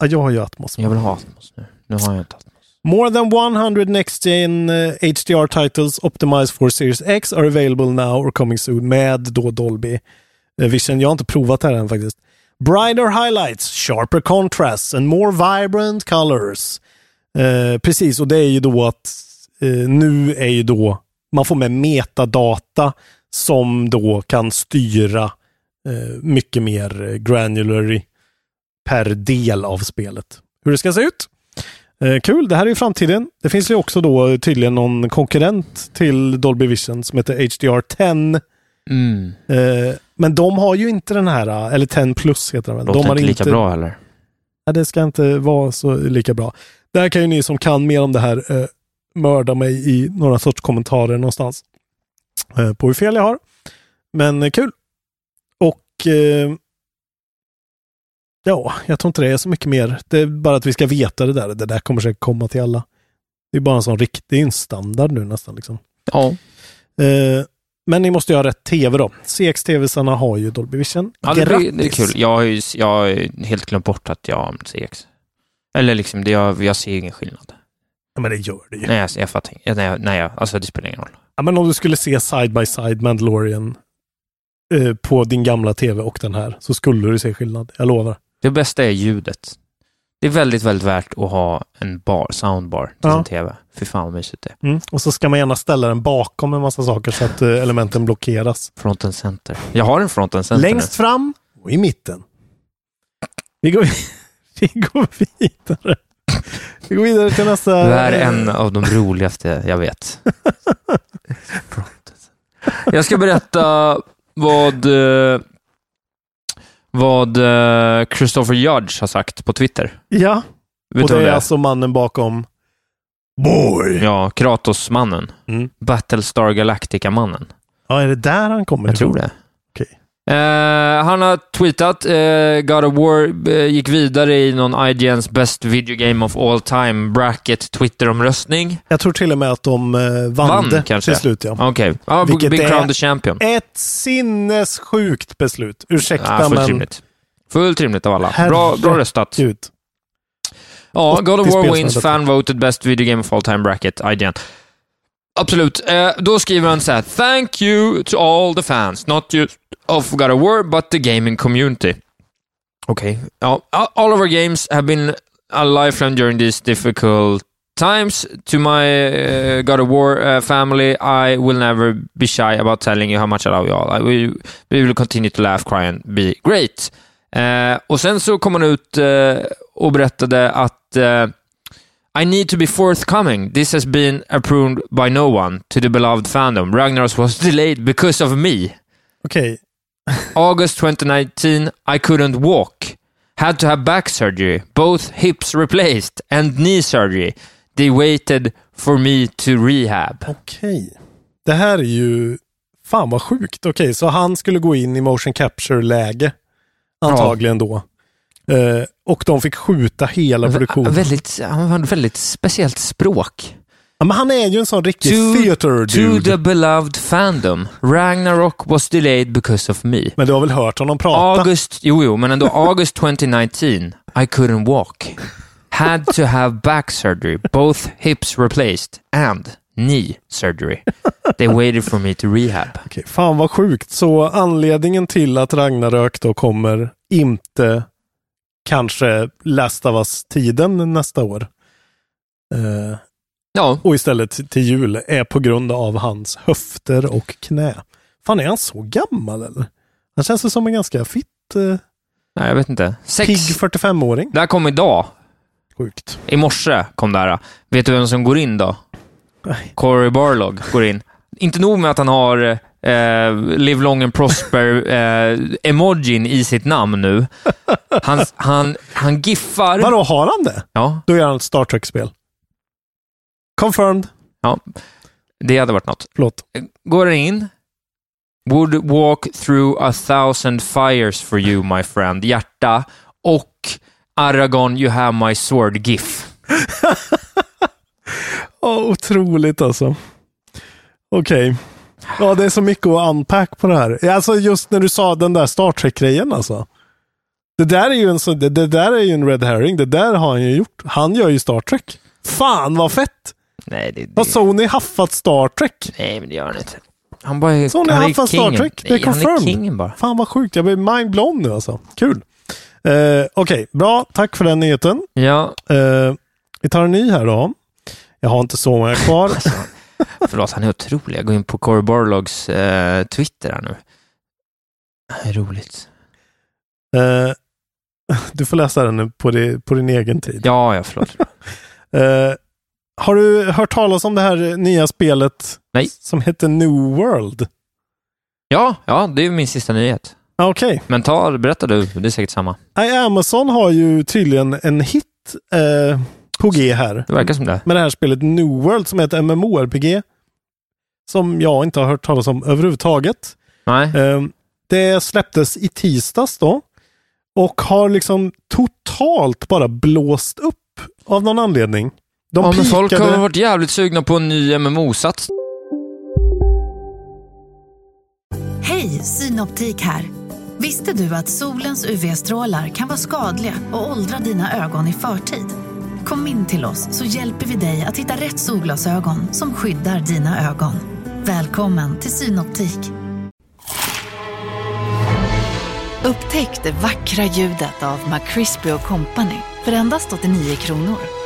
ja, jag har ju Atmos. Jag vill ha Atmos nu. Nu har jag inte Atmos. More than 100 next gen eh, HDR titles optimized for Series X are available now or coming soon med då Dolby eh, Vision. Jag har inte provat det här än faktiskt. Brighter highlights, sharper contrasts and more vibrant colors. Eh, precis, och det är ju då att eh, nu är ju då man får med metadata som då kan styra eh, mycket mer eh, granulary per del av spelet. Hur det ska se ut. Eh, kul, det här är ju framtiden. Det finns ju också då tydligen någon konkurrent till Dolby Vision som heter HDR10. Mm. Eh, men de har ju inte den här, eh, eller 10 plus heter den väl. Låter De har inte lika bra heller. Nej, det ska inte vara så lika bra. Där kan ju ni som kan mer om det här eh, mörda mig i några sorts kommentarer någonstans. Eh, på hur fel jag har. Men eh, kul. Och eh, ja, jag tror inte det är så mycket mer. Det är bara att vi ska veta det där. Det där kommer säkert komma till alla. Det är bara en sån riktig en standard nu nästan. Liksom. Ja. Eh, men ni måste ju ha rätt tv då. CX-TV-sarna har ju Dolby Vision. Ja, det, blir, det är Grattis! kul. Jag har ju jag har helt glömt bort att jag har CX. Eller liksom, det, jag, jag ser ingen skillnad. Ja, men det gör det ju. Nej, jag, jag fattar inte. Nej, nej, alltså det spelar ingen roll. Ja, men om du skulle se side by side Mandalorian eh, på din gamla tv och den här så skulle du se skillnad. Jag lovar. Det bästa är ljudet. Det är väldigt, väldigt värt att ha en bar, soundbar till Ja. sin TV. Fy fan vad mysigt det är. Mm. Och så ska man gärna ställa den bakom en massa saker så att eh, elementen blockeras. Front and center. Jag har en front and center Längst fram och i mitten. Vi går, vi går vidare. Vi går vidare till nästa. nu. Det här är en av de roligaste jag vet. Jag ska berätta vad, eh, vad eh, Christopher Judge har sagt på Twitter. Ja, Vet och det är det är? alltså mannen bakom Boy. Ja, Kratos-mannen. Mm. Battlestar Galactica-mannen. Ja, är det där han kommer Jag tror ifrån? det. Okej. Eh, han har tweetat, uh, God of War eh, gick vidare i någon IGNs Best Video Game of All Time bracket Twitter-omröstning. Jag tror till och med att de eh, vann, Vann, kanske? till slut. Ja. Okej, ja, Vilket Big Crown the Champion. Ett sinnessjukt beslut. Ursäkta, Ja, fullt men... rimligt. Fullt rimligt av alla. Herre- Bra, bra röstat. Gud. Ja, God of 80 War wins fan voted best video game of all time bracket, IGN. Absolut. Då skriver han så här, Thank you to all the fans, not just of God of War, but the gaming community. Okay. All of our games have been a lifeline during these difficult times. To my uh, God of War uh, family, I will never be shy about telling you how much I love you all. I will, we will continue to laugh, cry and be great. Uh, och sen så kom han ut uh, och berättade att uh, I need to be forthcoming. This has been approved by no one to the beloved fandom. Ragnaros was delayed because of me. Okej. August 2019, I couldn't walk. Had to have back surgery, both hips replaced, and knee surgery. They waited for me to rehab. Okej. Det här är ju... Fan vad sjukt. Okej, så han skulle gå in i motion capture-läge. Antagligen då. Eh, och de fick skjuta hela produktionen. Väldigt, han har ett väldigt speciellt språk. Ja, men han är ju en sån riktig theater To dude. the beloved fandom. Ragnarok was delayed because of me. Men du har väl hört honom prata? August, jo, jo, men ändå August 2019, I couldn't walk. Had to have back surgery, both hips replaced and knee surgery. They waited for me to rehab. Okej, fan vad sjukt. Så anledningen till att Ragnarök då kommer inte kanske Last of Us-tiden nästa år. Eh, Ja, och istället till jul är på grund av hans höfter och knä. Fan, är han så gammal eller? Han känns ju som en ganska fitt, eh, nej, jag vet inte. Sex. pigg 45-åring. Det här kom idag. Sjukt. I morse kom det här. Vet du vem som går in då? Nej. Corey Barlog går in. Inte nog med att han har eh, Live Long and Prosper eh, i sitt namn nu. Han, han, han giffar... Vadå, har han det? Ja, Då gör han ett Star Trek-spel. Confirmed. ja, det hade varit något. Förlåt. Går in. Would walk through a thousand fires for you, my friend. Hjärta. Och Aragon, you have my sword GIF. Ja, otroligt alltså. Okej. Ja, det är så mycket att unpack på det här. Alltså just när du sa den där Star Trek-grejen alltså. Det där är ju en, så, det, det där är ju en red herring. Det där har han ju gjort. Han gör ju Star Trek. Fan vad fett! Nej, det, det, Har Sony haffat Star Trek? nej, men det gör han inte. Han bara är, Sony han har är haffat Star. Trek. Det är Nej, han är confirmed. kingen bara. Fan vad sjukt. Jag blir mindblown nu alltså. Kul. Eh, Okej, bra. Tack för den nyheten. Ja, Eh, vi tar en ny här då. Jag har inte så många kvar. Förlåt, han är otrolig. Jag går in på Corey Barlogs eh, Twitter här nu. Det är roligt. Eh, du får läsa den nu på, di- på din egen tid. Ja, ja, förlåt. Eh, har du hört talas om det här nya spelet Nej. som heter New World? Ja, ja, det är min sista nyhet. Okej. Men ta, berätta du, det är säkert samma. Nej, Amazon har ju tydligen en hit eh, på G här. Det verkar som det. Med det här spelet New World som är ett MMORPG. Som jag inte har hört talas om överhuvudtaget. Nej. Eh, det släpptes i tisdags då. Och har liksom totalt bara blåst upp av någon anledning. De ja, men folk pikade- har varit jävligt sugna på en ny MMO-sats. Hej, Synoptik här. Visste du att solens UV-strålar kan vara skadliga och åldra dina ögon i förtid? Kom in till oss så hjälper vi dig att hitta rätt solglasögon som skyddar dina ögon. Välkommen till Synoptik. Upptäck det vackra ljudet av McCrispy Company för endast 89 kronor.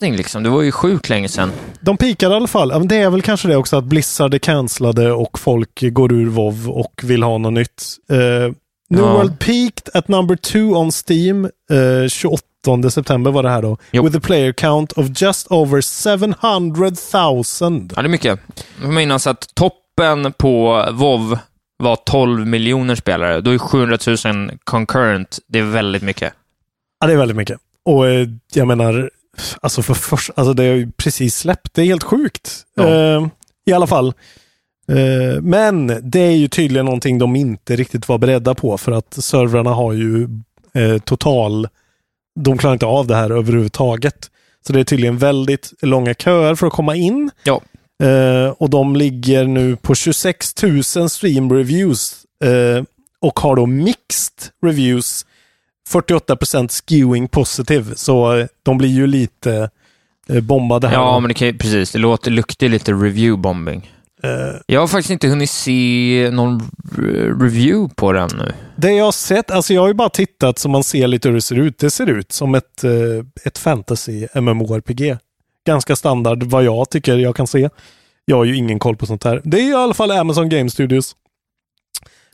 Liksom. Det var ju sjukt länge sedan. De pikade i alla fall. Det är väl kanske det också att Blizzard är cancellade och folk går ur WoW och vill ha något nytt. Uh, New Ja. World peaked at number two on Steam eh, 28 september var det här då. Jo. With a player count of just over 700 000. Ja, det är mycket. Jag minns att toppen på WoW var 12 miljoner spelare. Då är 700 000 concurrent. Det är väldigt mycket. Ja, det är väldigt mycket. Och eh, jag menar, alltså för först, alltså det har ju precis släppt. Det är helt sjukt. Ja. Eh, I alla fall. Eh, men det är ju tydligen någonting de inte riktigt var beredda på för att servrarna har ju eh, total... De klarar inte av det här överhuvudtaget. Så det är tydligen väldigt långa köer för att komma in. Ja. Eh, och de ligger nu på 26 000 stream reviews eh, och har då mixed reviews. 48% skewing positive. Så eh, de blir ju lite eh, bombade här. Ja, men det kan, precis. Det låter, luktar lite review-bombing. Eh, Jag har faktiskt inte hunnit se någon re- review på den nu. Det jag har sett, alltså jag har ju bara tittat så man ser lite hur det ser ut. Det ser ut som ett, ett fantasy MMORPG. Ganska standard vad jag tycker jag kan se. Jag har ju ingen koll på sånt här. Det är i alla fall Amazon Game Studios.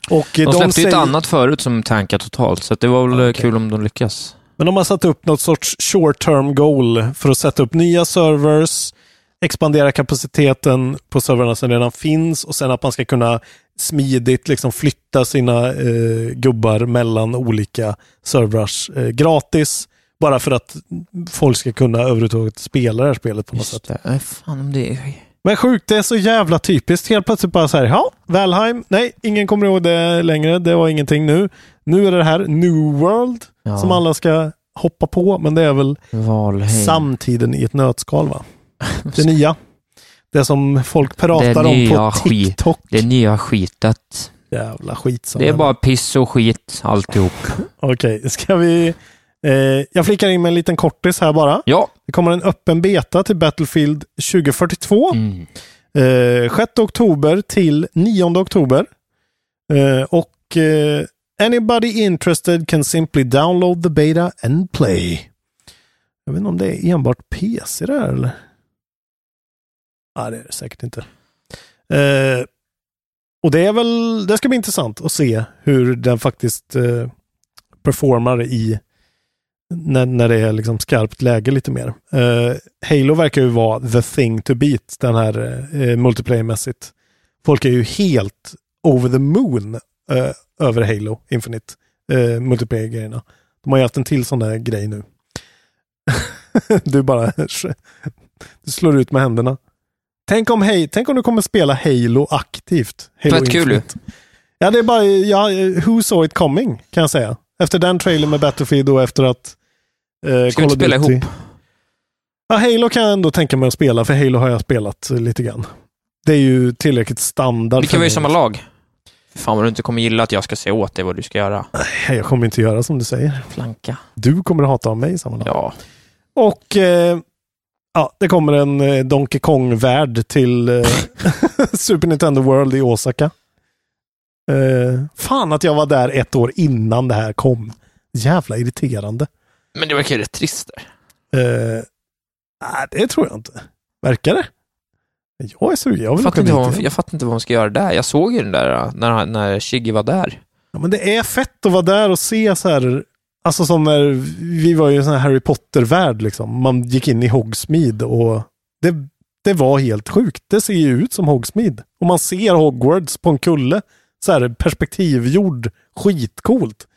Och eh, De släppte ju säger- ett annat förut som tankade totalt, så det var väl kul om de lyckas. Men de har satt upp något sorts short term goal för att sätta upp nya servers, expandera kapaciteten på servrarna som redan finns och sen att man ska kunna smidigt liksom flytta sina eh, gubbar mellan olika servrars eh, gratis. Bara för att folk ska kunna överhuvudtaget spela det här spelet på något sätt. Det, fan det är... Men sjukt, det är så jävla typiskt. Helt plötsligt bara så här, ja, Valheim, nej, ingen kommer ihåg det längre. Det var ingenting nu. Nu är det här New World Ja. som alla ska hoppa på, men det är väl Valheim. samtiden i ett nötskal va? Det nya. Det som folk pratar Det om på skit. TikTok. Det nya skitet. Jävla skit. som Det är bara piss och skit alltihop. Okej, ska vi... Eh, jag flickar in med en liten kortis här bara. Ja. Det kommer en öppen beta till Battlefield 2042. Mm. Eh, 6 oktober till 9 oktober. Eh, och eh, anybody interested can simply download the beta and play. Jag vet inte om det är enbart PC det här eller? Nej, det är det säkert inte. Eh, och det är väl, det ska bli intressant att se hur den faktiskt eh, performar i när, när det är liksom skarpt läge lite mer. Eh, Halo verkar ju vara the thing to beat den här eh, multiplayer-mässigt. Folk är ju helt over the moon eh, över Halo Infinite eh, multiplayer-grejerna. De har ju haft en till sån där grej nu. du bara du slår ut med händerna. Tänk om, hej, tänk om du kommer spela Halo aktivt. Halo Fett kul ju. Infinite. Ja, det är bara, ja, who saw it coming, kan jag säga. Efter den trailern med Battlefield och efter att eh, Ska vi inte spela ihop? Ja, Halo kan jag ändå tänka mig att spela, för Halo har jag spelat lite grann. Det är ju tillräckligt standard Vi kan vara i samma lag. Fan vad du inte kommer gilla att jag ska säga åt dig vad du ska göra. Nej, Jag kommer inte göra som du säger. Flanka. Du kommer att hata av mig i samma lag. Ja. Och eh, ja, det kommer en eh, Donkey Kong-värld till eh, Super Nintendo World i Osaka. Eh, fan att jag var där ett år innan det här kom. Jävla irriterande. Men det verkar ju rätt trist där. Eh, nej, det tror jag inte. Verkar det? Jag är sugen. Jag Jag vill fattar, inte vad man, jag fattar inte vad man ska göra där. Jag såg ju den där äh, när, när Shiggy var där. Ja, men det är fett att vara där och se så här. Alltså som när vi var i en sån här Harry Potter-värld liksom. Man gick in i Hogsmeade och det, det var helt sjukt. Det ser ju ut som Hogsmeade. Och man ser Hogwarts på en kulle. Så här perspektivgjord. Skitcoolt.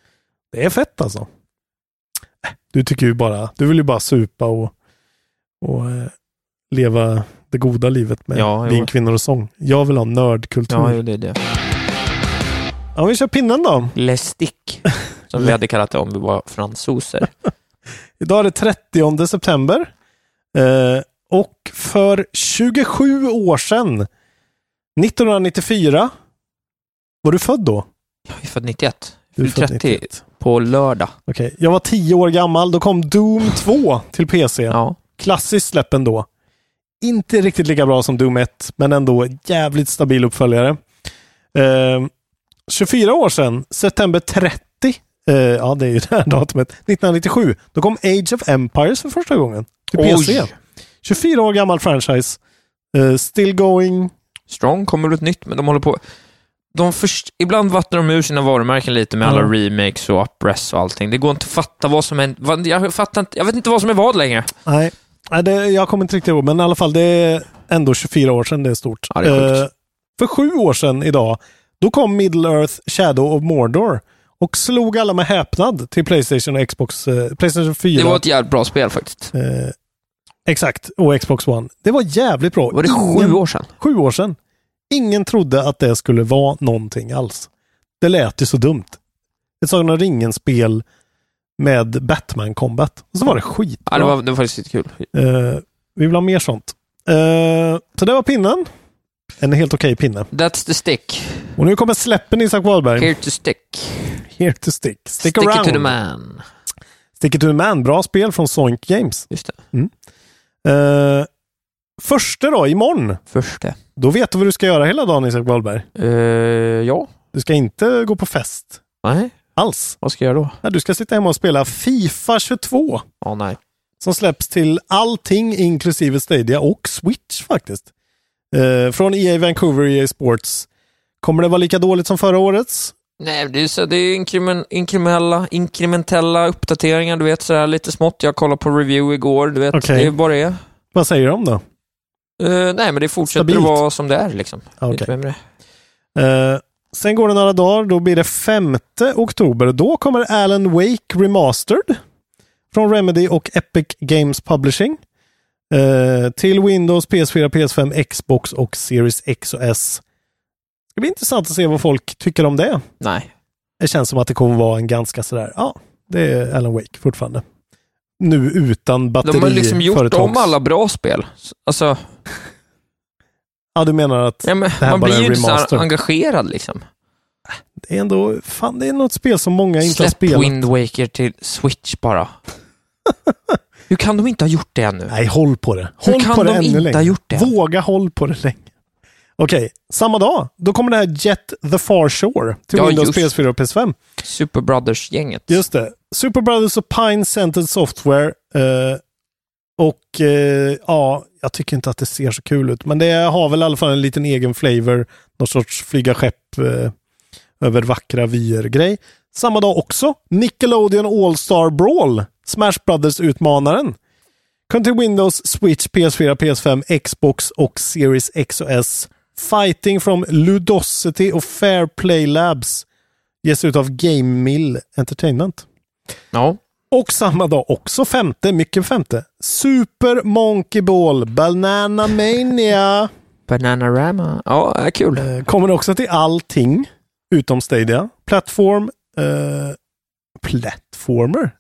Det är fett alltså. Äh, Du tycker ju bara, du vill ju bara supa och, och eh, leva det goda livet med Ja, vin, kvinnor och sång. Jag vill ha nördkultur. Ja, Ja, det är det. vi kör pinnen då. Lestik, som vi hade kallat det om vi var fransoser. Idag är det 30 september. Eh, och för 27 år sedan, 1994, var du född då? Jag är född 91. Du är född 30 91. på lördag. Okej, jag var 10 år gammal. Då kom Doom 2 till PC. Ja. Klassiskt släpp ändå. Inte riktigt lika bra som Doom 1, men ändå jävligt stabil uppföljare. Eh, 24 år sedan, september 30, eh, ja det är ju det här datumet, 1997, då kom Age of Empires för första gången till PC. 24 år gammal franchise. Eh, still going. Strong kommer väl ett nytt, men de håller på... De först, ibland vattnar de ur sina varumärken lite med alla remakes och uppress och allting. Det går inte att fatta vad som är... Vad, jag, fattar inte, jag vet inte vad som är vad längre. Nej, Nej det, jag kommer inte riktigt ihåg, men i alla fall det är ändå 24 år sedan det är stort. Ja, det är. Eh, för sju år sedan idag, då kom Middle Earth Shadow of Mordor och slog alla med häpnad till Playstation och Xbox, eh, Playstation 4. Det var ett jävligt bra spel faktiskt. Eh, exakt, och Xbox One. Det var jävligt bra. Var det sju år sedan? Sju år sedan. Ingen trodde att det skulle vara någonting alls. Det lät ju så dumt. Ett Sagan om ringen-spel med Batman Combat. Och så var det skitbra. Ja, det, var, det var faktiskt kul. Eh, vi vill ha mer sånt. Eh, så det var pinnen. En helt okej pinne. That's the stick. Och nu kommer släppen Isak Wahlberg. Here to stick. Here to stick. Stick, Stick around. it to the man. Stick it to the man. Bra spel från Sonic Games. Just det. Mm. Uh, första då, imorgon. Första. Då vet du vad du ska göra hela dagen Isak Wahlberg. Uh, ja. Du ska inte gå på fest. Nej. Alls. Vad ska jag göra då? Ja, du ska sitta hemma och spela Fifa 22. Ja, nej. Som släpps till allting inklusive Stadia och Switch faktiskt. Uh, från EA Vancouver, EA Sports. Kommer det vara lika dåligt som förra årets? Nej, det är, så, det är inkremen, inkrementella, inkrementella uppdateringar, du vet sådär lite smått. Jag kollade på review igår, du vet. Okej. Det är bara det. Vad säger de då? Uh, nej, men det fortsätter Stabilt. att vara som det är liksom. Mer med det. Eh, sen går det några dagar, då blir det 5 oktober. Då kommer Alan Wake Remastered från Remedy och Epic Games Publishing. Eh, till Windows, PS4, PS5, Xbox och Series X och S. Det ska bli intressant att se vad folk tycker om det. Nej. Det känns som att det kommer vara en ganska sådär, ja, det är Alan Wake fortfarande. Nu utan batteri De har liksom gjort företags- om alla bra spel. Alltså, Ja, du menar att ja, men, det här man bara blir är ju inte så engagerad liksom. Det är ändå, fan det är något spel som många inte har Släpp spelat. Wind Waker till Switch bara. Hur kan de inte ha gjort det ännu? Nej, håll på det. Hur Håll kan på det de ännu inte längre. ha gjort det? Våga håll på det länge. Okej, samma dag. Då kommer det här Jet the Far Shore till Ja, Windows, just. PS4 och PS5. Super Brothers-gänget. Just det. Super Brothers och Pine Centered Software. eh, och eh, ja, jag tycker inte att det ser så kul ut. Men det har väl i alla fall en liten egen flavor. Någon sorts flyga skepp eh, över vackra vyer-grej. Samma dag också Nickelodeon All-Star Brawl. Smash Brothers-utmanaren. Kom till Windows, Switch, PS4, PS5, Xbox och Series X och S. Fighting from Ludosity och Fair Play Labs. Ges ut av Game Mill Entertainment. Ja. Och samma dag, också femte, mycket femte. Super Monkey Ball Banana Mania. Bananarama. Ja, är kul. Eh, Kommer också till allting utom Stadia. Plattform. Eh, platformer?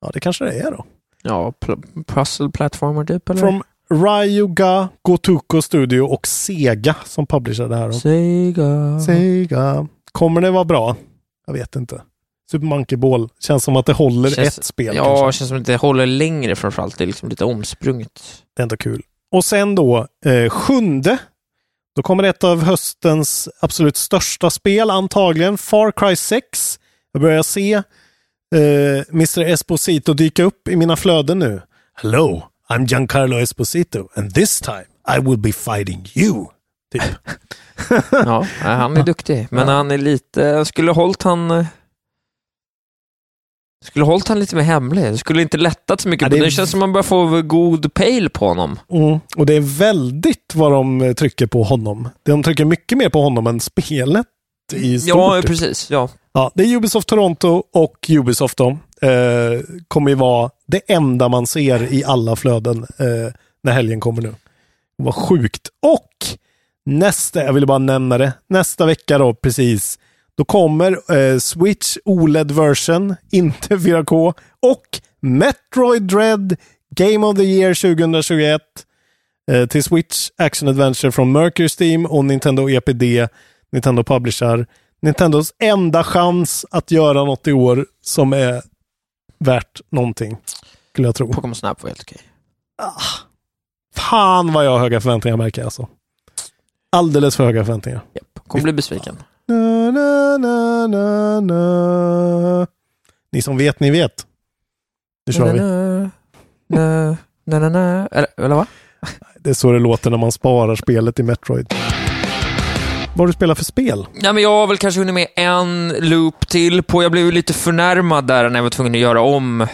Ja, det kanske det är då. Ja, pl- puzzle platformer typ, eller? Från Ryuga, Gotoku Studio och Sega som publicerar det här. Sega. Sega. Kommer det vara bra? Jag vet inte. Super Monkey Ball. Känns som att det håller Känns- ett spel. Ja, kanske. känns som att det håller längre framförallt. Det är liksom lite omsprunget. Det är ändå kul. Och sen då, eh, sjunde. Då kommer ett av höstens absolut största spel antagligen. Far Cry 6. Jag börjar se eh, Mr Esposito dyka upp i mina flöden nu. Hello, I'm Giancarlo Esposito and this time I will be fighting you. Typ. Ja, han är duktig. Men Ja. han är lite... Jag skulle hållit han... Skulle hållit han lite mer hemlig. Det skulle inte lättat så mycket. Ja, det, det är- det känns som man börjar få god pejl på honom. Mm. Och det är väldigt vad de eh, trycker på honom. De trycker mycket mer på honom än spelet i stort. Ja, typ. precis. Ja. Ja, det är Ubisoft Toronto och Ubisoft då. Eh, kommer ju vara det enda man ser i alla flöden eh, när helgen kommer nu. Vad sjukt. Och nästa, jag ville bara nämna det, nästa vecka då precis, då kommer eh, Switch OLED version, inte 4K, och Metroid Dread Game of the Year 2021 eh, till Switch Action Adventure från Mercury Steam och Nintendo EPD, Nintendo Publisher. Nintendos enda chans att göra något i år som är värt någonting, skulle jag tro. Pokémon Snap var helt okej. Fan vad jag har höga förväntningar märker jag alltså. Alldeles för höga förväntningar. Kommer bli besviken. Na, na, na, na, na. Ni som vet, ni vet. Nu kör vi. Na, na, na, na, na. Eller, eller vad? Det är så det låter när man sparar spelet i Metroid. Vad har du spelat för spel? Ja, men jag har väl kanske hunnit med en loop till på. Jag blev ju lite förnärmad där när jag var tvungen att göra om.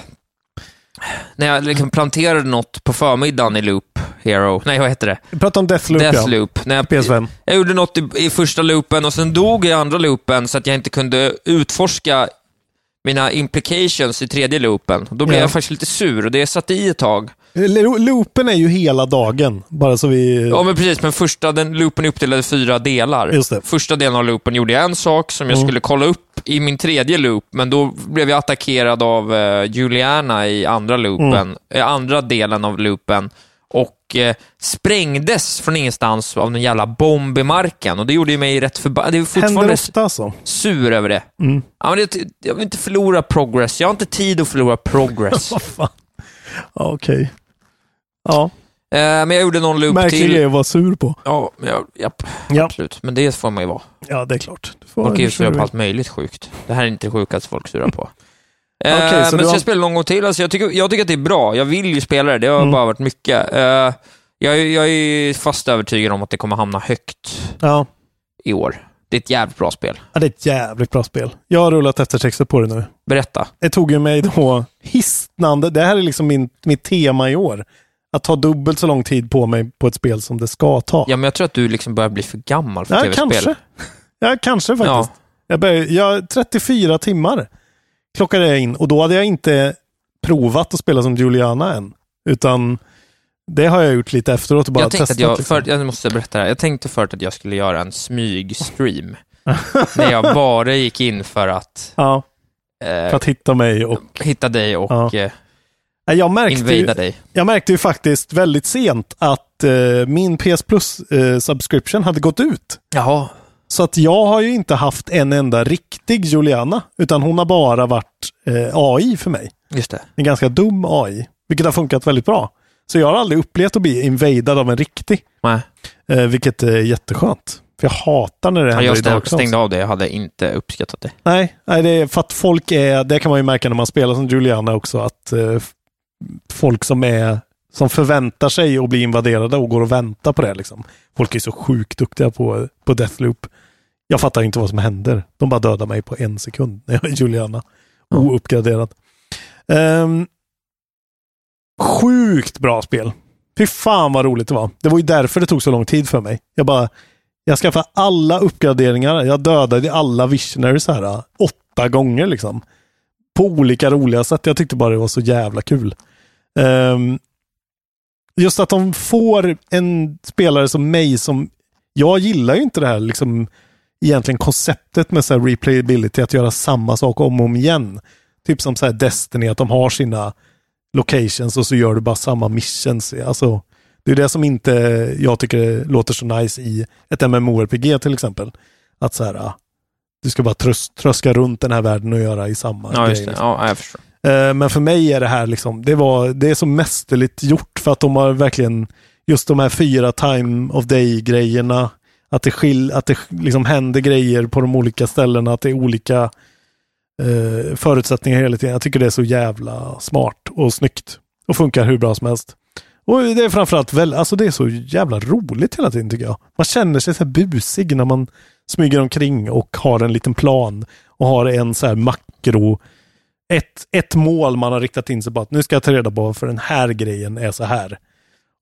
När jag liksom planterade något på förmiddagen i Loop Hero. Nej, vad heter det? Vi pratar om Deathloop, ja. Deathloop. När jag, PS5. jag gjorde något i, i första loopen och sen dog i andra loopen så att jag inte kunde utforska mina implications i tredje loopen. Då blev Ja. jag faktiskt lite sur och det satt i ett tag. Lo- Loopen är ju hela dagen, bara så vi... Ja, men precis. Men första, den loopen är uppdelad i fyra delar. Just det. Första delen av loopen gjorde jag en sak som jag Mm. skulle kolla upp i min tredje loop, men då blev jag attackerad av eh, Juliana i andra loopen, Mm. eh, andra delen av loopen och eh, sprängdes från ingenstans av en jävla bomb i marken. Och det gjorde ju mig rätt förbannad. Det är Händer fortfarande ofta alltså. sur över det. Mm. Ja, men det. Jag vill inte förlora progress. Jag har inte tid att förlora progress. Vad fan. Ja, eh, men jag gjorde någon loop märklig till. grej att vara sur på. Ja, ja, japp, Ja. absolut. Men det får man ju vara. Ja, det är klart. Folk är ju sura på allt möjligt sjukt. Det här är inte det sjukaste folk surar på. Eh, så men ska har- jag spela någon gång till? Alltså, jag, tycker, jag tycker att det är bra. Jag vill ju spela det. Det har Mm. bara varit mycket. Eh, jag, är- jag är fast övertygad om att det kommer hamna högt Ja. i år. Det är ett jävligt bra spel. ja, det är ett jävligt bra spel. Jag har rullat eftertexter på det nu. Berätta. Det tog ju mig då hisnande, det här är liksom min, mitt tema i år. Att ta dubbelt så lång tid på mig på ett spel som det ska ta. Ja, men jag tror att du liksom börjar bli för gammal för Ja, tv-spel. kanske. Ja, kanske faktiskt. Ja. Jag började, jag, 34 timmar klockade jag in och då hade jag inte provat att spela som Juliana än. Utan det har jag gjort lite efteråt och bara jag tänkte testat. att jag, liksom. för, jag måste berätta det här. Jag tänkte förut att jag skulle göra en smygstream. när jag bara gick in för att Ja, eh, för att hitta mig och... hitta dig och Ja. Jag märkte, ju, dig. jag märkte ju faktiskt väldigt sent att eh, min PS Plus eh, hade gått ut. Jaha. Så att jag har ju inte haft en enda riktig Juliana, utan hon har bara varit eh, AI för mig. Just det. En ganska dum AI, vilket har funkat väldigt bra. Så jag har aldrig upplevt att bli invadad av en riktig, Nej. eh, vilket är jätteskönt. För jag hatar när det Ja, händer jag i Dark stängde, Souls. stängde av det. Jag hade inte uppskattat det. Nej, nej, det är för att folk är, det kan man ju märka när man spelar som Juliana också, att eh, folk som är som förväntar sig att bli invaderade och går och väntar på det. Liksom. Folk är så sjukt duktiga på, på Deathloop. Jag fattar inte vad som händer. De bara dödar mig på en sekund när jag är Juliana. Ouppgraderad. Um, sjukt bra spel. Fy fan vad roligt det var. Det var ju därför det tog så lång tid för mig. Jag bara, jag skaffade alla uppgraderingar. Jag dödade alla visionaries här äh, åtta gånger liksom. På olika roliga sätt. Jag tyckte bara det var så jävla kul. Ehm, just att de får en spelare som mig som... Jag gillar ju inte det här liksom egentligen konceptet med så replayability, att göra samma sak om och om igen. Typ som så här Destiny, att de har sina locations och så gör du bara samma missions. Alltså, det är det som inte jag tycker låter så nice i ett MMORPG till exempel. Att så här, ah, du ska bara trös, tröska runt den här världen och göra i samma Ja, grej, liksom. Ja, jag förstår. Eh, men för mig är det här liksom, det, var, det är så mästerligt gjort för att de har verkligen just de här fyra time of day-grejerna. Att det, skil, att det liksom händer grejer på de olika ställena, att det är olika eh, förutsättningar hela tiden. Jag tycker det är så jävla smart och snyggt och funkar hur bra som helst. Och det är framförallt väl, alltså det är så jävla roligt hela tiden tycker jag. Man känner sig så här busig när man smyger omkring och har en liten plan och har en så här makro ett, ett mål man har riktat in sig på att nu ska jag ta reda på för den här grejen är så här.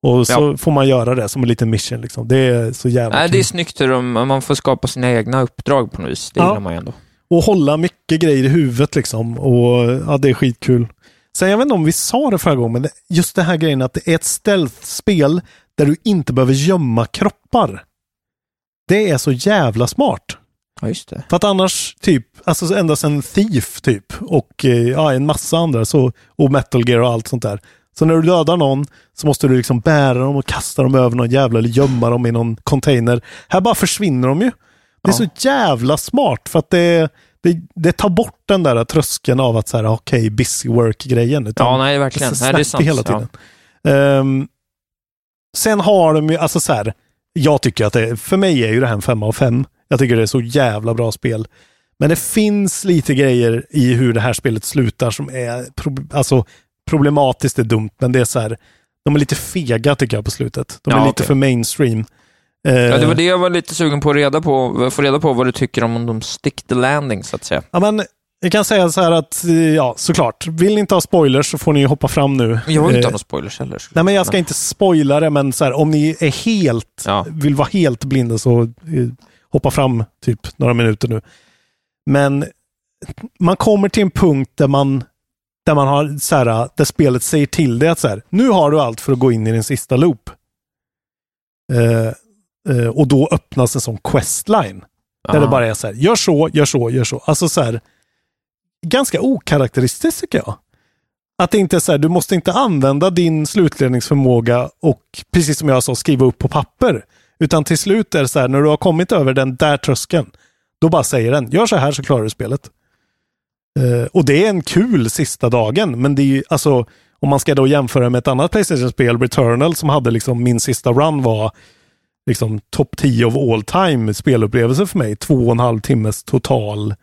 Och så Ja. får man göra det som en liten mission. Liksom. Det är så jävla Nej, kul. det är snyggt hur de, man får skapa sina egna uppdrag på något vis. Det Ja. gillar man ju ändå. Och hålla mycket grejer i huvudet liksom. Och ja, det är skitkul. Sen jag vet inte om vi sa det förra gången, men just det här grejen att det är ett stealth-spel där du inte behöver gömma kroppar. Det är så jävla smart. Ja, just det. För att annars, typ, alltså ända sedan Thief typ och eh, ja, en massa andra så, och Metal Gear och allt sånt där. Så när du dödar någon så måste du liksom bära dem och kasta dem över någon jävla eller gömma dem i någon container. Här bara försvinner de ju. Det är så jävla smart för att det, det, det tar bort den där tröskeln av att så här, okej, busy work-grejen. Ja, nej, verkligen. Nej, det är sant. hela tiden. Ehm, sen har de ju, alltså så här, jag tycker att det, för mig är ju det här en femma av fem. Jag tycker det är så jävla bra spel. Men det finns lite grejer i hur det här spelet slutar som är pro, alltså, problematiskt, är dumt, men det är så här, de är lite fega tycker jag på slutet. De är Ja, lite okej. för mainstream. Ja, det var Eh, det jag var lite sugen på att reda på, få reda på vad du tycker om de stick the landing, så att säga. Ja, men jag kan säga så här att, eh, ja, såklart. Vill ni inte ha spoilers så får ni hoppa fram nu. Jag vill inte Eh, ha några spoilers heller. Nej, men jag ska inte spoila det, men så här, om ni är helt, Ja. vill vara helt blinda så hoppa fram typ några minuter nu. Men man kommer till en punkt där man Där man har så här, där spelet säger till dig att så här, nu har du allt för att gå in i din sista loop. Eh, eh, och då öppnas en sån questline. Där det bara är så här, gör så, gör så, gör så. Alltså så här, ganska okaraktäristiskt tycker jag. Att det inte är så här, du måste inte använda din slutledningsförmåga och precis som jag sa, skriva upp på papper. Utan till slut är det så här, när du har kommit över den där tröskeln, då bara säger den, gör så här så klarar du spelet. Eh, och det är en kul sista dagen, men det är ju alltså, om man ska då jämföra med ett annat Playstation-spel, Returnal, som hade liksom min sista run var liksom topp 10 of all time spelupplevelse för mig. Två och en halv timmes total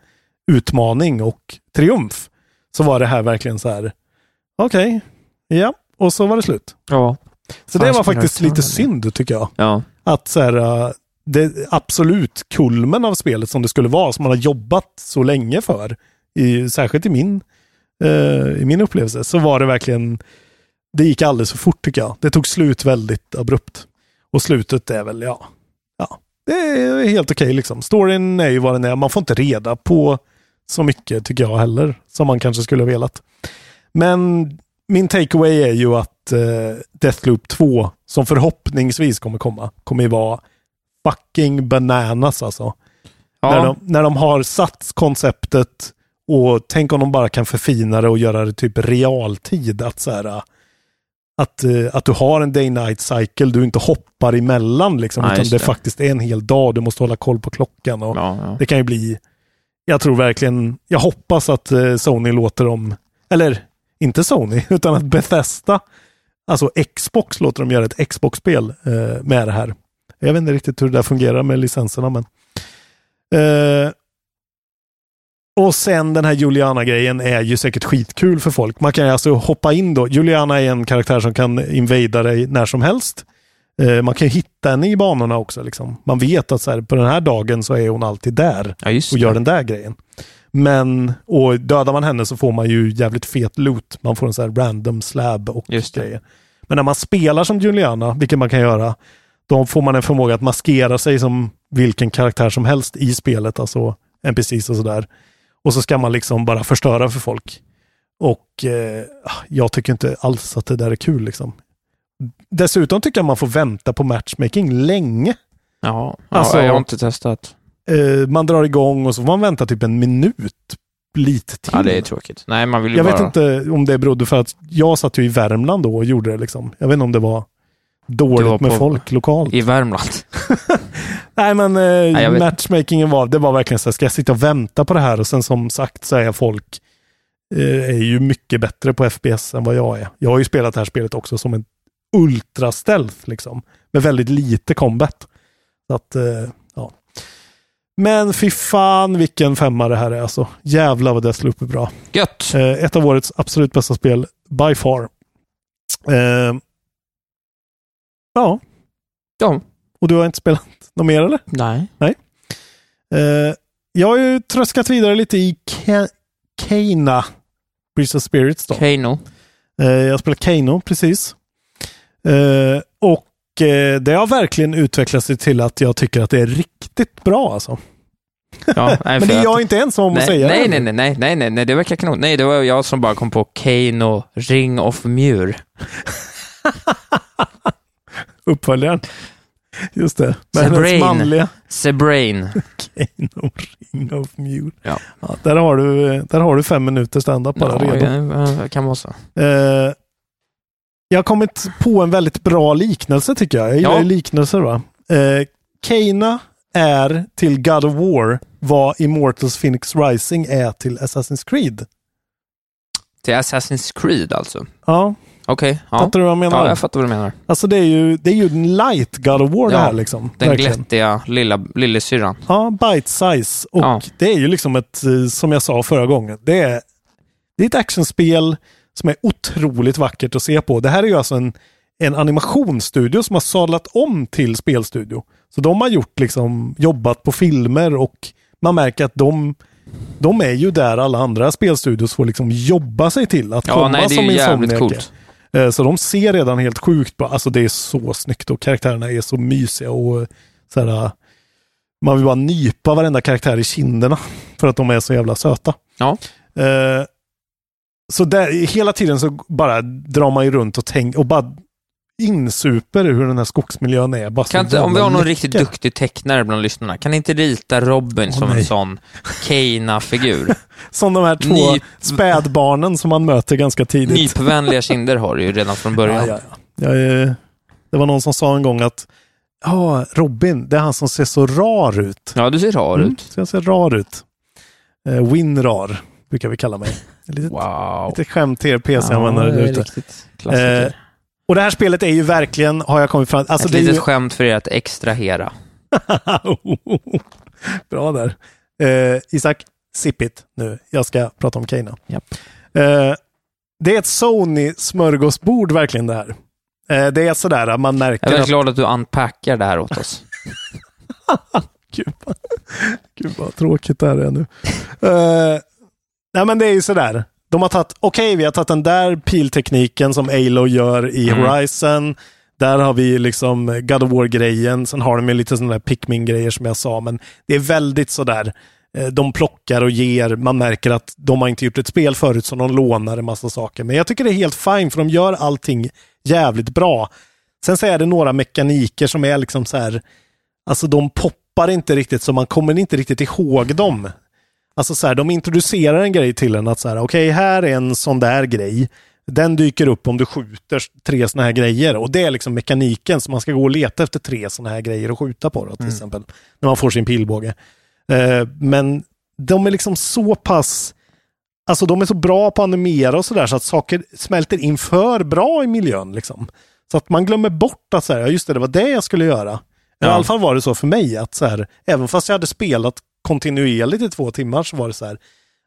utmaning och triumf. Så var det här verkligen så här, okej, ja, och så var det slut. Ja. Så det var faktiskt lite synd tycker jag. Ja. Att så här, äh, det absolut kulmen av spelet som det skulle vara, som man har jobbat så länge för, i, särskilt i min, eh, i min upplevelse, så var det verkligen, det gick alldeles för fort tycker jag. Det tog slut väldigt abrupt. Och slutet är väl, ja, ja det är helt okej liksom. Storyn är ju vad den är. Man får inte reda på så mycket tycker jag heller, som man kanske skulle ha velat. Men min takeaway är ju att eh, Deathloop 2, som förhoppningsvis kommer komma, kommer ju vara fucking bananas alltså. Ja. När, de, när de har satt konceptet och tänk om de bara kan förfina det och göra det typ realtid. Att, så här, att, eh, att du har en day-night cycle, du inte hoppar emellan liksom, Ja, utan det, det. faktiskt är en hel dag. Du måste hålla koll på klockan. Och Ja, ja. Det kan ju bli, jag tror verkligen, jag hoppas att eh, Sony låter dem, eller inte Sony, utan att Bethesda, alltså Xbox låter dem göra ett Xbox-spel eh, med det här. Jag vet inte riktigt hur det där fungerar med licenserna, men Eh, och sen den här Juliana-grejen är ju säkert skitkul för folk. Man kan ju alltså hoppa in då. Juliana är en karaktär som kan invada dig när som helst. Eh, man kan hitta henne i banorna också. Liksom. Man vet att så här, på den här dagen så är hon alltid där Ja, och gör den där grejen. Men, och dödar man henne så får man ju jävligt fet loot. Man får en sån här random slab och Just det. grejer. Men när man spelar som Juliana, vilket man kan göra, då får man en förmåga att maskera sig som vilken karaktär som helst i spelet, alltså NPCs och sådär. Och så ska man liksom bara förstöra för folk. Och eh, jag tycker inte alls att det där är kul liksom. Dessutom tycker jag man får vänta på matchmaking länge. Ja, ja Alltså- jag har inte testat. Eh, man drar igång och så får man vänta typ en minut lite till. Ja, det är tråkigt. Nej, man vill Jag bara... vet inte om det berodde för att jag satt ju i Värmland då och gjorde det liksom. Jag vet inte om det var dåligt var med folk lokalt. I Värmland. Nej men eh, vet- matchmakingen var, det var verkligen så här, ska jag sitta och vänta på det här? Och sen som sagt så är folk eh, är ju mycket bättre på FPS än vad jag är. Jag har ju spelat det här spelet också som en ultra stealth liksom. Med väldigt lite combat. Så att, eh. Men fy fan vilken femma det här är alltså. Jävlar vad Deathloop är bra. Gött! Eh, ett av årets absolut bästa spel by far. Eh, ja, Ja. och du har inte spelat något mer eller? Nej. Eh, jag har ju tröskat vidare lite i Ka- Kana. Bridge of Spirits då. Kano. Eh, jag spelar Kano, precis. Eh, och det har verkligen utvecklat sig till att jag tycker att det är riktigt bra alltså. Ja, nej, Men det är att- jag inte ensam om att nej, säga. nej, nej, nej, nej, nej, nej, nej, det verkar kanon. Nej, det var jag som bara kom på Kano Ring of Mur. Uppföljaren. Just det. Med Sebrain. manliga Sebrain. Kano Ring of Mule. Ja. Ja, där, har du, där har du fem minuter standup bara Ja, redo. ja, kan vara så. Eh, jag har kommit på en väldigt bra liknelse tycker jag. Jag gillar Ja. liknelser va. Eh, Kana är till God of War vad Immortals Phoenix Rising är till Assassin's Creed. Till Assassin's Creed alltså. Ja, Okej. ja. fattar du vad jag menar? Ja, jag fattar vad du menar. Alltså det är ju, det är ju en light God of War det Ja, här liksom. Den Verkligen. glättiga lilla, lillasyrran. Ja, bite size. Och Ja. det är ju liksom ett, eh, som jag sa förra gången, det är, det är ett actionspel som är otroligt vackert att se på. Det här är ju alltså en, en animationsstudio som har sadlat om till spelstudio. Så de har gjort liksom, jobbat på filmer och man märker att de, de är ju där alla andra spelstudios får liksom jobba sig till att Ja, komma nej, det är som Insomniac coolt. Eh, Så de ser redan helt sjukt bra. Alltså det är så snyggt och karaktärerna är så mysiga och så här, man vill bara nypa varenda karaktär i kinderna för att de är så jävla söta. Ja. Så där, hela tiden så bara drar man ju runt och tänker och bara insuper hur den här skogsmiljön är. Bara Kan inte, om vi har någon läcker. riktigt duktig tecknare bland lyssnarna, kan ni inte rita Robin som en nej. sån Keina-figur? Som de här två Nyp- spädbarnen som man möter ganska tidigt. Nypvänliga kinder har du ju redan från början. Ja, ja, ja. Det var någon som sa en gång att ja, Robin, det är han som ser så rar ut. Ja, du ser rar Mm, ut. så jag ser rar ut. Eh, Winrar brukar vi kalla mig. Litet, Wow. litet skämt till er PC-användare där ute. Eh, och det här spelet är ju verkligen, har jag kommit fram alltså Ett det är litet ju, skämt för er att extrahera. Bra där. Eh, Isak, sipp it nu. Jag ska prata om Keina. Japp. Eh, det är ett Sony-smörgåsbord verkligen det här. Eh, det är sådär, man märker Jag är väldigt att... glad att du unpackar det här åt oss. Gud, vad, Gud vad tråkigt det här är nu. Eh, nej men det är ju sådär. De har tagit, okej vi har tagit den där piltekniken som Alo gör i Mm. Horizon. Där har vi liksom God of War-grejen. Sen har de ju lite sådana där Pikmin-grejer som jag sa. Men det är väldigt sådär. eh, De plockar och ger. Man märker att de har inte gjort ett spel förut så de lånar en massa saker. Men jag tycker det är helt fine för de gör allting jävligt bra. Sen så är det några mekaniker som är liksom så här. Alltså de poppar inte riktigt så man kommer inte riktigt ihåg dem. Alltså så här, de introducerar en grej till en att så här, okej, här är en sån där grej. Den dyker upp om du skjuter tre såna här grejer och det är liksom mekaniken så man ska gå och leta efter tre såna här grejer och skjuta på då, till exempel. När man får sin pilbåge. Eh, men de är liksom så pass Alltså de är så bra på att animera och sådär så att saker smälter in för bra i miljön. Liksom. Så att man glömmer bort att så här, just det, det var det jag skulle göra. I Ja. alla fall var det så för mig att så här, även fast jag hade spelat kontinuerligt i två timmar så var det så här,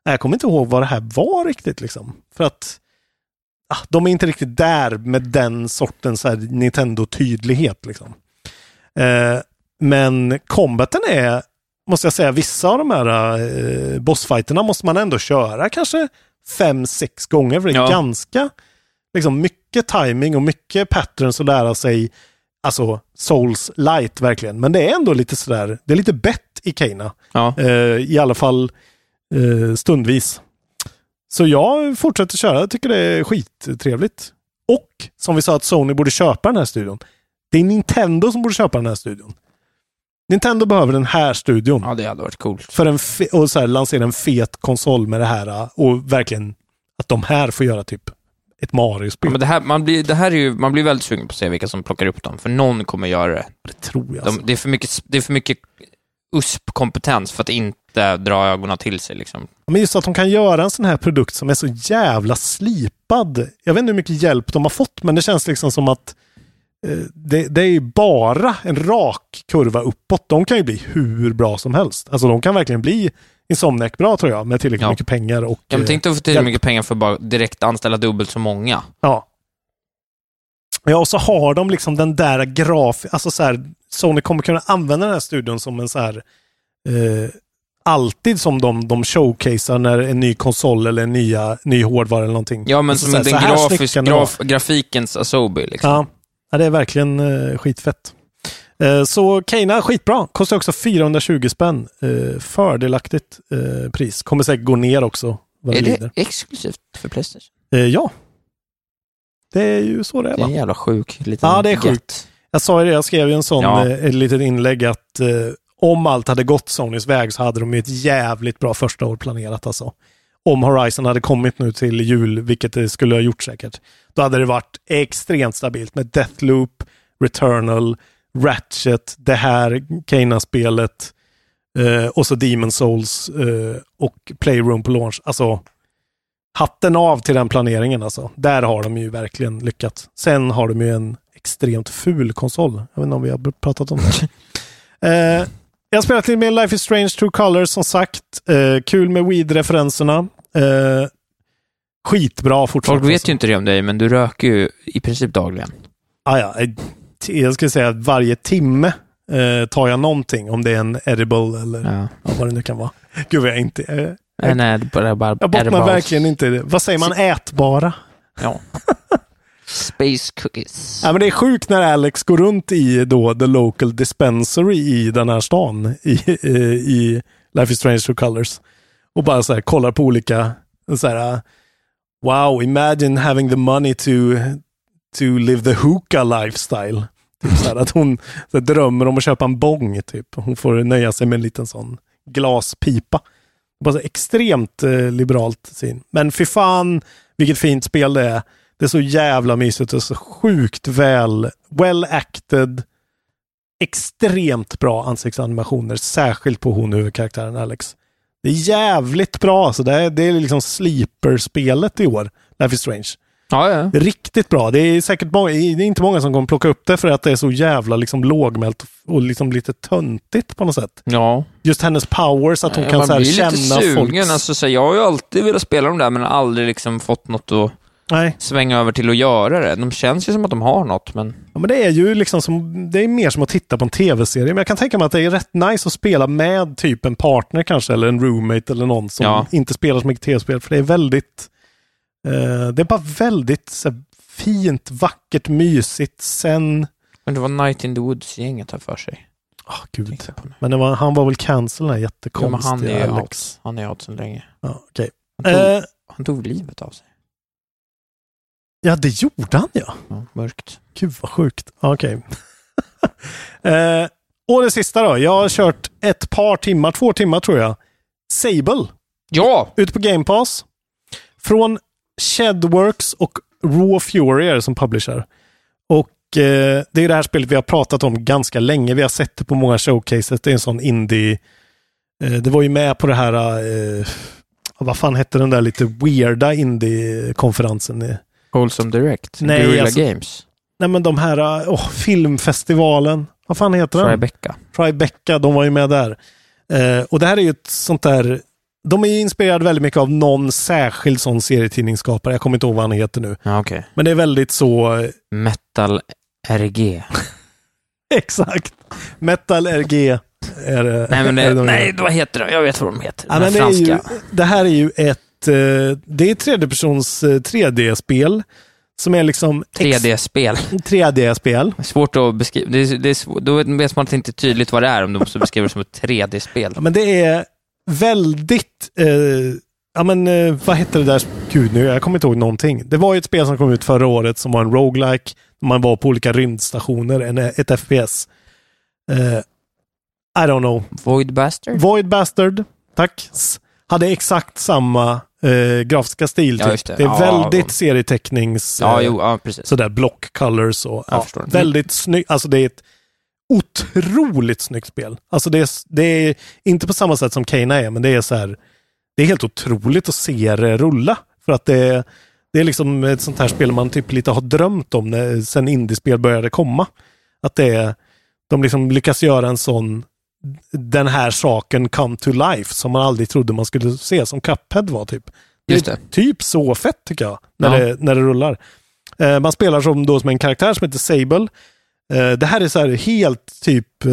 "Nej, jag kommer inte ihåg vad det här var riktigt liksom. För att ah, de är inte riktigt där med den sortens Nintendo-tydlighet liksom. Eh, men combaten är, måste jag säga, vissa av de här eh, bossfighterna måste man ändå köra kanske fem, sex gånger. För det är Ja. ganska, liksom mycket timing och mycket patterns att lära sig. Alltså Souls light verkligen. Men det är ändå lite sådär, det är lite bett i Keina. Ja. Eh, I alla fall eh, stundvis. Så jag fortsätter köra, jag tycker det är skittrevligt. Och som vi sa att Sony borde köpa den här studion. Det är Nintendo som borde köpa den här studion. Nintendo behöver den här studion. ja, det hade varit coolt. För en och så här, lansera en fet konsol med det här och verkligen att de här får göra typ ett Mario-spel. Ja, men det, här, man, blir, det här är ju, man blir väldigt sugen på att se vilka som plockar upp dem, för någon kommer göra det. det tror jag. De, Alltså. det, är för mycket, det är för mycket USP-kompetens för att inte dra ögonen till sig. Liksom. Men just att de kan göra en sån här produkt som är så jävla slipad. Jag vet inte hur mycket hjälp de har fått, men det känns liksom som att eh, det, det är ju bara en rak kurva uppåt. De kan ju bli hur bra som helst. Alltså de kan verkligen bli Insomniac bra tror jag, med tillräckligt Ja. mycket pengar och... Jag eh, tänkte få till hjälp. mycket pengar för att bara direkt anställa dubbelt så många. Ja. Ja, och så har de liksom den där graf... Alltså så här, Sony kommer kunna använda den här studion som en så här... Eh, alltid som de, de showcasear när en ny konsol eller en nya, ny hårdvara eller någonting. Ja, men Alltså som så den här grafis, snyggt kan det vara. graf, grafikens Asobi. Liksom. Ja. ja, det är verkligen eh, skitfett. Eh, så Keina, skitbra. Kostar också 420 spänn. Eh, fördelaktigt eh, pris. Kommer säkert gå ner också. Vad är det det exklusivt för Playstation? Eh, ja. Det är ju så det är Det är va? en jävla sjuk liten Ja, det är sjukt. Jag sa ju det, jag skrev ju en sån, Ja. eh, ett litet inlägg att eh, om allt hade gått Sonys väg så hade de ju ett jävligt bra första år planerat alltså. Om Horizon hade kommit nu till jul, vilket det skulle ha gjort säkert, då hade det varit extremt stabilt med Deathloop, Returnal, Ratchet, det här Keina-spelet eh, och så Demon Souls eh, och Playroom på launch. Alltså, hatten av till den planeringen alltså. Där har de ju verkligen lyckats. Sen har de ju en extremt ful konsol. Jag vet inte om vi har pratat om det. eh, jag har spelat lite med Life is Strange True Colors som sagt. Eh, kul med weed-referenserna. Eh, skitbra fortfarande. Folk vet ju inte det om dig, men du röker ju i princip dagligen. Ah, ja, eh, jag skulle säga att varje timme eh, tar jag någonting. Om det är en edible eller Ja. ja, vad det nu kan vara. Gud vad jag inte... Nej, nej, det bara, bara jag bottnar verkligen inte i det. Vad säger man? Ätbara? Ja. Space cookies. Ja, men det är sjukt när Alex går runt i då the local dispensary i den här stan i, i, i Life is Strange True Colors och bara så här kollar på olika så här, Wow, imagine having the money to, to live the hookah lifestyle. Typ så här, att hon så här, drömmer om att köpa en bong, typ. Hon får nöja sig med en liten sån glaspipa. Bara extremt eh, liberalt syn. Men fy fan, vilket fint spel det är. Det är så jävla mysigt och så sjukt väl, well acted. Extremt bra ansiktsanimationer, särskilt på hon huvudkaraktären Alex. Det är jävligt bra, så det är, det är liksom sleeper-spelet i år, Life is Strange. Ja, ja. Riktigt bra. Det är säkert många, det är inte många som kommer plocka upp det för att det är så jävla liksom lågmält och liksom lite töntigt på något sätt. Ja. Just hennes powers, att hon kan man så här, blir känna lite sugen. folks... Alltså, så här, jag har ju alltid velat spela dem där, men aldrig liksom fått något att Nej. svänga över till att göra det. De känns ju som att de har något, men... Ja, men det är ju liksom som, det är mer som att titta på en tv-serie. Men jag kan tänka mig att det är rätt nice att spela med typ en partner kanske, eller en roommate eller någon som Ja. inte spelar så mycket tv-spel. För det är väldigt, det är bara väldigt så fint, vackert, mysigt. Sen, Men det var Night in the Woods-gänget här för sig. ah gud. Men var, han var väl cancel den här Ja, men jättekonstiga han är Alex. out. Han är out sedan länge. Ja, okej. Han, tog, Eh, han tog livet av sig. ja, det gjorde han ja. Ja, mörkt. Gud vad sjukt. Ja, Okej. eh, och det sista då. Jag har kört ett par timmar, två timmar tror jag. Sable. Ja! Ute på Game Pass. Från Shedworks och Raw Fury är det som publisher. Och eh, det är det här spelet vi har pratat om ganska länge. Vi har sett det på många showcases. Det är en sån indie... Eh, det var ju med på det här... Eh, vad fan hette den där lite weirda indie-konferensen? Wholesome Direct. Nej, Guerrilla alltså- Games. Nej men de här, oh, filmfestivalen. Vad fan heter den? Tribeca. Tribeca, de var ju med där. Eh, och det här är ju ett sånt där, de är ju inspirerade väldigt mycket av någon särskild sån serietidningsskapare. Jag kommer inte ihåg vad han heter nu. Ja, okej. Men det är väldigt så, eh, Metal RG. exakt. Metal RG är det. nej, men är det, de nej, vad heter det? Jag vet vad de heter. Ja, De men det, är ju, det här är ju ett, eh, det är tredjepersons eh, 3D-spel. Som är liksom... ex- 3D-spel. 3D-spel. Svårt att beskriva. Det är, det är. Då vet man inte tydligt vad det är om du måste beskriva det som ett 3D-spel. Ja, men det är väldigt, eh, ja men eh, vad hette det där, gud nu, jag kommer inte ihåg någonting. Det var ju ett spel som kom ut förra året som var en roguelike. Man var på olika rymdstationer, en, ett FPS. Eh, I don't know. Void Bastard? Void Bastard, tack. Hade exakt samma eh, grafiska stil. Ja, typ. det. det är Ja, väldigt ja. serietecknings... Ja, eh, jo, ja, precis. Sådär block colors och väldigt snyggt. Alltså det är ett otroligt snyggt spel. Alltså det är, det är inte på samma sätt som Kena är, men det är så här. Det är helt otroligt att se det rulla. För att det är, det är liksom ett sånt här spel man typ lite har drömt om när, sen indiespel började komma. Att det är, de liksom lyckas göra en sån, den här saken come to life som man aldrig trodde man skulle se, som Cuphead var typ. Just är det. Typ så fett tycker jag, när, Ja. det, när det rullar. Eh, man spelar som, då som en karaktär som heter Sable. Eh, det här är så här helt typ, eh,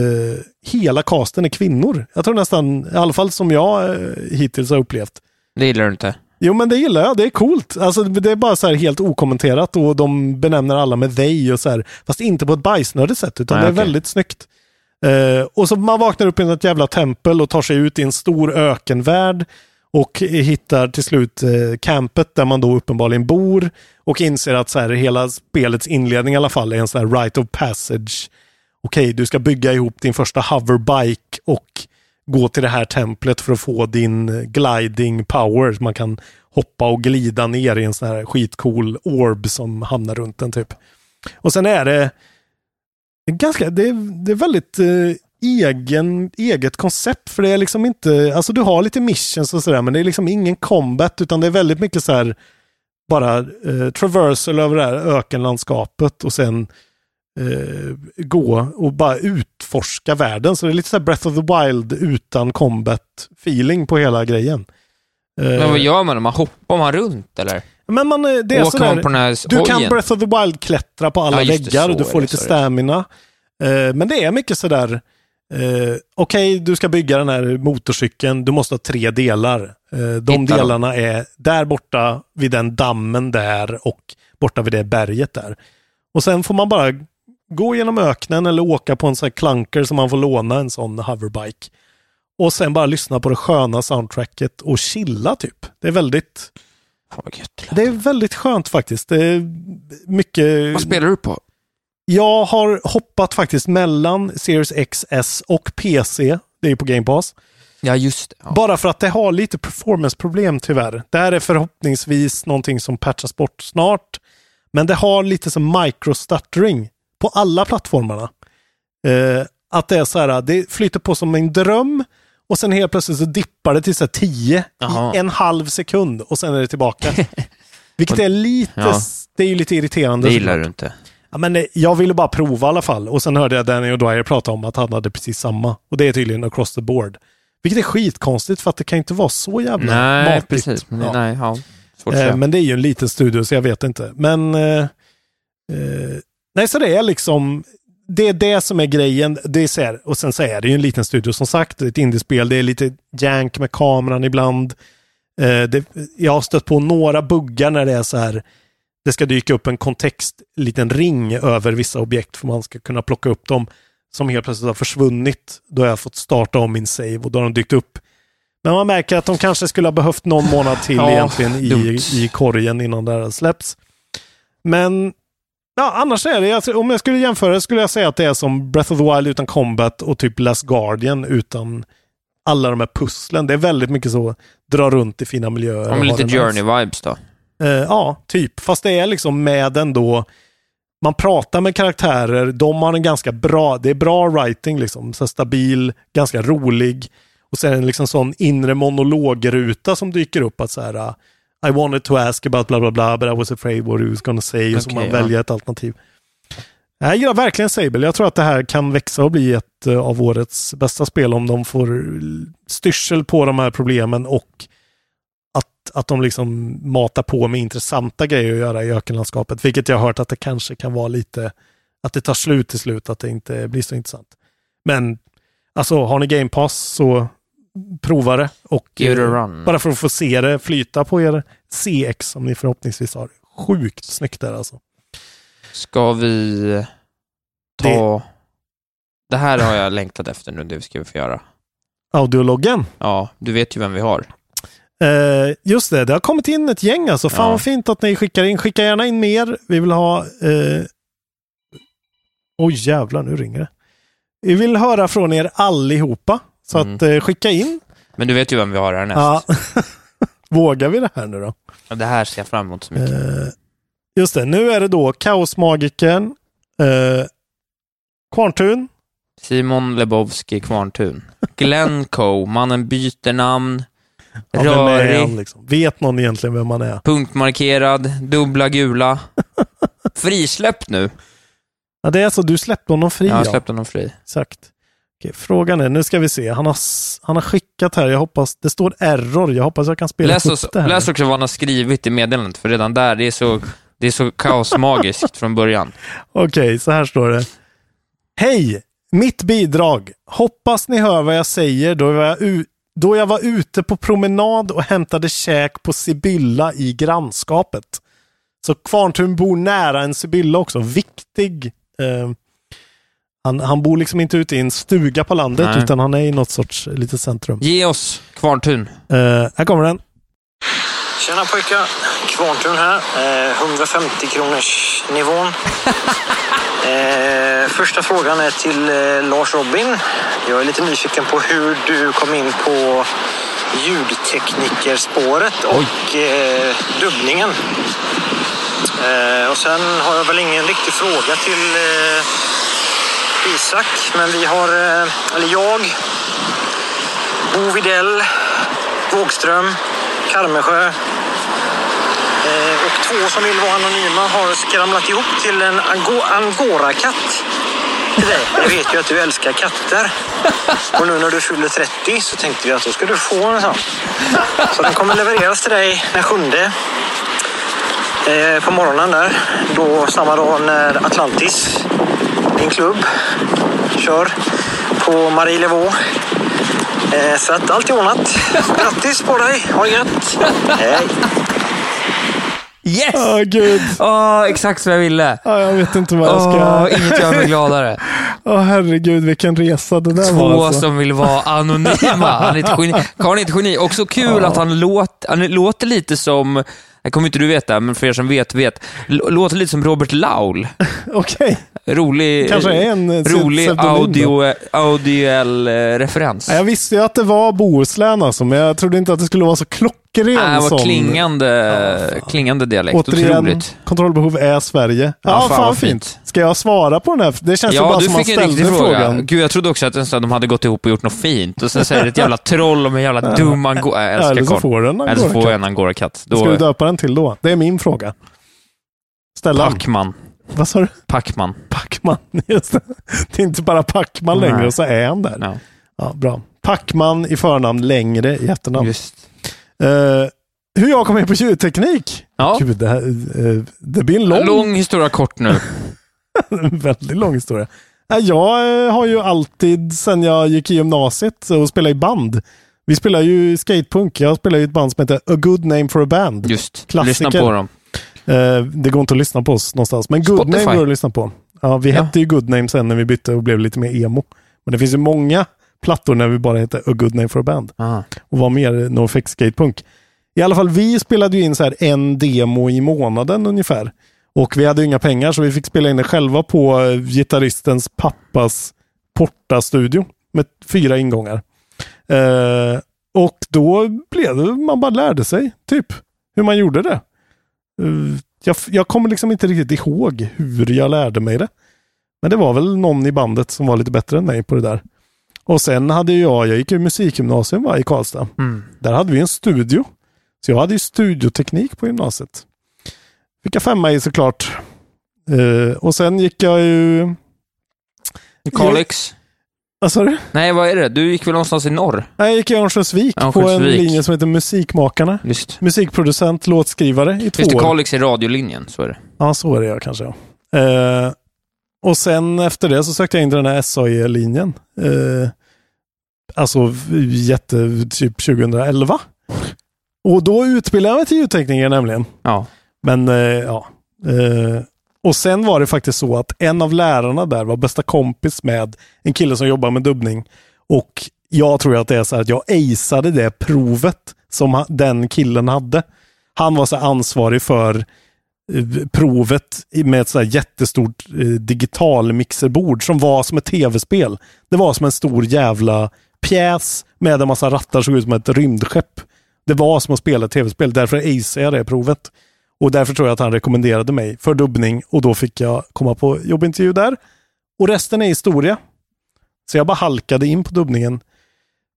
hela casten är kvinnor. Jag tror nästan, i alla fall som jag eh, hittills har upplevt. Det gillar du inte. Jo men det gillar jag, det är coolt. Alltså det är bara så här helt okommenterat och de benämner alla med they och så här. Fast inte på ett bajsnödigt sätt utan Nej, det är okej. väldigt snyggt. Eh, och så man vaknar upp i ett jävla tempel och tar sig ut i en stor ökenvärld och hittar till slut eh, campet där man då uppenbarligen bor och inser att så här, hela spelets inledning i alla fall är en sån här right of passage. Okej, du ska bygga ihop din första hoverbike och gå till det här templet för att få din gliding power. Man kan hoppa och glida ner i en sån här skitcool orb som hamnar runt en typ. Och sen är det ganska, det är, det är väldigt eh, egen, eget koncept för det är liksom inte, alltså du har lite missions och sådär men det är liksom ingen combat utan det är väldigt mycket så här bara eh, traversal över det här ökenlandskapet och sen eh, gå och bara utforska världen. Så det är lite så Breath of the Wild utan combat feeling på hela grejen. Eh, Men vad gör man? Man hoppar man runt eller? men man, eh, det är sådär, man på den här du kan? Breath of the Wild klättra på alla Ja, det, väggar, så du får det, lite det. stamina. Eh, men det är mycket sådär, eh, okej du ska bygga den här motorcykeln, du måste ha tre delar. Eh, de Hitta dem. delarna är där borta vid den dammen där och borta vid det berget där. Och sen får man bara gå genom öknen eller åka på en sån här clunker som man får låna en sån hoverbike. Och sen bara lyssna på det sköna soundtracket och chilla typ. Det är väldigt det är väldigt skönt faktiskt. Det är mycket... Vad spelar du på? Jag har hoppat faktiskt mellan Series XS och PC. Det är ju på Game Pass. Ja, just det. Ja. Bara för att det har lite performance-problem tyvärr. Det här är förhoppningsvis någonting som patchas bort snart. Men det har lite som microstuttering på alla plattformarna. Eh, att det är så här, det flyter på som en dröm och sen helt plötsligt så dippar det till så här 10 Jaha. i en halv sekund och sen är det tillbaka. Vilket är lite, Ja. det är ju lite irriterande. Det gillar såklart. du inte. Ja, men eh, jag ville bara prova i alla fall. Och sen hörde jag Danny O'Dwyer prata om att han hade precis samma. Och det är tydligen across the board. Vilket är skitkonstigt för att det kan inte vara så jävla Nej, matigt. precis. Men, Ja. Nej, ja. Eh, men det är ju en liten studio så jag vet inte. Men eh, eh, nej, så det är liksom det är det som är grejen. Det är så här, och sen så är det ju en liten studio som sagt. Det är ett indiespel. Det är lite jank med kameran ibland. Det, jag har stött på några buggar när det är så här. Det ska dyka upp en kontext, liten ring över vissa objekt för man ska kunna plocka upp dem. Som helt plötsligt har försvunnit. Då har jag fått starta om min save och då har de dykt upp. Men man märker att de kanske skulle ha behövt någon månad till Ja, egentligen i, i korgen innan det här släpps. Men ja, annars är det, alltså, om jag skulle jämföra skulle jag säga att det är som Breath of the Wild utan combat och typ Last Guardian utan alla de här pusslen. Det är väldigt mycket så, dra runt i fina miljöer. Ja, lite det. Journey-vibes då. Eh, ja, typ. Fast det är liksom med ändå. Man pratar med karaktärer, de har en ganska bra, det är bra writing liksom. Så stabil, ganska rolig. Och sen en liksom sån inre monologruta som dyker upp att så här uh, I wanted to ask about bla bla bla but I was afraid what he was gonna say. och så man ja. väljer ett alternativ. Jag gillar verkligen Sable. Jag tror att det här kan växa och bli ett eh, av årets bästa spel om de får styrsel på de här problemen och att, att de liksom matar på med intressanta grejer att göra i ökenlandskapet. Vilket jag har hört att det kanske kan vara lite, att det tar slut till slut, att det inte blir så intressant. Men alltså, har ni Game Pass så prova det. Och eh, bara för att få se det flyta på er CX som ni förhoppningsvis har. Sjukt snyggt där alltså. Ska vi ta... Det... här har jag längtat efter nu, det ska vi få göra. Audiologgen. Ja, du vet ju vem vi har. Eh, just det, det har kommit in ett gäng alltså. Fan Ja. vad fint att ni skickar in. Skicka gärna in mer. Vi vill ha... Eh... Oj jävlar, nu ringer det. Vi vill höra från er allihopa. Så Mm. att eh, skicka in. Men du vet ju vem vi har härnäst. Ja. Vågar vi det här nu då? Ja. Det här ser jag fram emot så mycket. Eh, just det, nu är det då Kaosmagikern, eh, Kvarntun, Simon Lebowski Kvarntun. Glenn Coe, mannen byter namn. Ja, vem är Rörig. han liksom? Vet någon egentligen vem man är? Punktmarkerad, dubbla gula. Frisläppt nu. Ja, det är så, du släppte honom fri Jag ja. släppt honom fri. Exakt. Okej, frågan är, nu ska vi se. Han har, han har skickat här, jag hoppas, det står error. Jag hoppas jag kan spela Läs, upp det här. läs också vad han har skrivit i meddelandet, för redan där, det är så, det är så kaosmagiskt från början. Okej, så här står det. Hej! Mitt bidrag. Hoppas ni hör vad jag säger då jag, var u- då jag var ute på promenad och hämtade käk på Sibylla i grannskapet. Så Kvarntun bor nära en Sibylla också. Viktig. Eh, han, han bor liksom inte ute i en stuga på landet Nej. utan han är i något sorts litet centrum. Ge oss Kvarntun. Eh, här kommer den. Tjena pojkar! Kvarntun här. Eh, 150 kronors nivån. Eh, första frågan är till eh, Lars Robin. Jag är lite nyfiken på hur du kom in på ljudteknikerspåret och eh, dubbningen. Eh, och sen har jag väl ingen riktig fråga till eh, Isak, men vi har, eh, eller jag, Bo Widell, Wågström, Karmesjö eh, och två som vill vara anonyma har skramlat ihop till en angorakatt till dig. Jag vet ju att du älskar katter. Och nu när du fyller 30 så tänkte vi att då ska du få en sån. Så den kommer levereras till dig den sjunde eh, på morgonen där. Då samma dag när Atlantis, din klubb, kör på Marie Levaux. Eh, så att allt är ordnat. Grattis på dig. Ha det gött. Hej. Yes! Åh gud. Åh, exakt som jag ville. Ja, jag vet inte vad jag ska... Åh, inget gör mig gladare. Åh herregud, vilken resa det där Två var alltså. som vill vara anonyma. Han är ett geni. Karl är ett geni. Också kul Ja. att han låter, han låter lite som Här kommer inte du veta, men för er som vet, vet. L- låter lite som Robert Laul. Okej. Rolig, Kanske är en, rolig audio, audiell eh, referens. Ja, Jag visste ju att det var Bohuslän alltså, men jag trodde inte att det skulle vara så klockren Nej, det var som... klingande, klingande dialekt. Återigen, Otroligt. kontrollbehov är Sverige. Ja, Ja, fan fan, vad fint. fint. Ska jag svara på den här? Det känns Ja, bara du som man fick en ställde riktig fråga. frågan. Gud, jag trodde också att en stund de hade gått ihop och gjort något fint. Och sen säger det ett jävla troll om en jävla dum angora. Jag älskar Eller så får du en Eller så får angorakatt. en angorakatt. Ska du döpa den till då? Det är min fråga. Ställa den. Pacman. Vad sa du? Pacman. Pacman. Just det. det är inte bara Pacman längre och så är han där. Ja. Ja, bra. Pacman i förnamn, längre i efternamn. Just. Eh, hur jag kom in på ljudteknik? Ja. Gud, det, här, eh, det blir en lång, Lång historia kort nu. en väldigt lång historia. Nej, Jag eh, har ju alltid, sen jag gick i gymnasiet och spelade i band. Vi spelar ju skatepunk. Jag spelar i ett band som heter A Good Name for a Band. Just. Klassiker. Lyssna på dem. Eh, det går inte att lyssna på oss någonstans. Men Good Spotify. Name går att lyssna på. Ja, vi Ja. hette ju Good Name sen när vi bytte och blev lite mer emo. Men det finns ju många plattor när vi bara heter A Good Name for a Band. Ah. Och var mer NoFX skatepunk. I alla fall, vi spelade ju in så här en demo i månaden ungefär. Och vi hade inga pengar så vi fick spela in det själva på eh, gitarristens pappas portastudio med fyra ingångar. Eh, och då blev det, man bara lärde sig typ hur man gjorde det. Eh, jag, jag kommer liksom inte riktigt ihåg hur jag lärde mig det. Men det var väl någon i bandet som var lite bättre än mig på det där. Och sen hade jag, jag gick ju musikgymnasium va, i Karlstad. Mm. Där hade vi en studio. Så jag hade ju studioteknik på gymnasiet. Fick jag femma i såklart. Eh, och sen gick jag ju... Kalix. Vad sa du? Nej, vad är det? Du gick väl någonstans i norr? Nej, jag gick i Örnsköldsvik på en linje som heter Musikmakarna. Just. Musikproducent, låtskrivare i två Just det. Kalix är radiolinjen, så är det. Ja, så är det jag kanske. Ja. Eh, och sen efter det så sökte jag in till den här SAE-linjen. Eh, alltså jätte, typ 2011. Och då utbildade jag mig till ljudtekniker nämligen. Ja. Men eh, ja. Eh, och sen var det faktiskt så att en av lärarna där var bästa kompis med en kille som jobbar med dubbning. Och jag tror att det är så att jag aceade det provet som den killen hade. Han var så ansvarig för provet med ett så jättestort eh, digital mixerbord som var som ett tv-spel. Det var som en stor jävla pjäs med en massa rattar som såg ut som ett rymdskepp. Det var som att spela ett tv-spel, därför aceade jag det provet. Och därför tror jag att han rekommenderade mig för dubbning och då fick jag komma på jobbintervju där. Och resten är historia. Så jag bara halkade in på dubbningen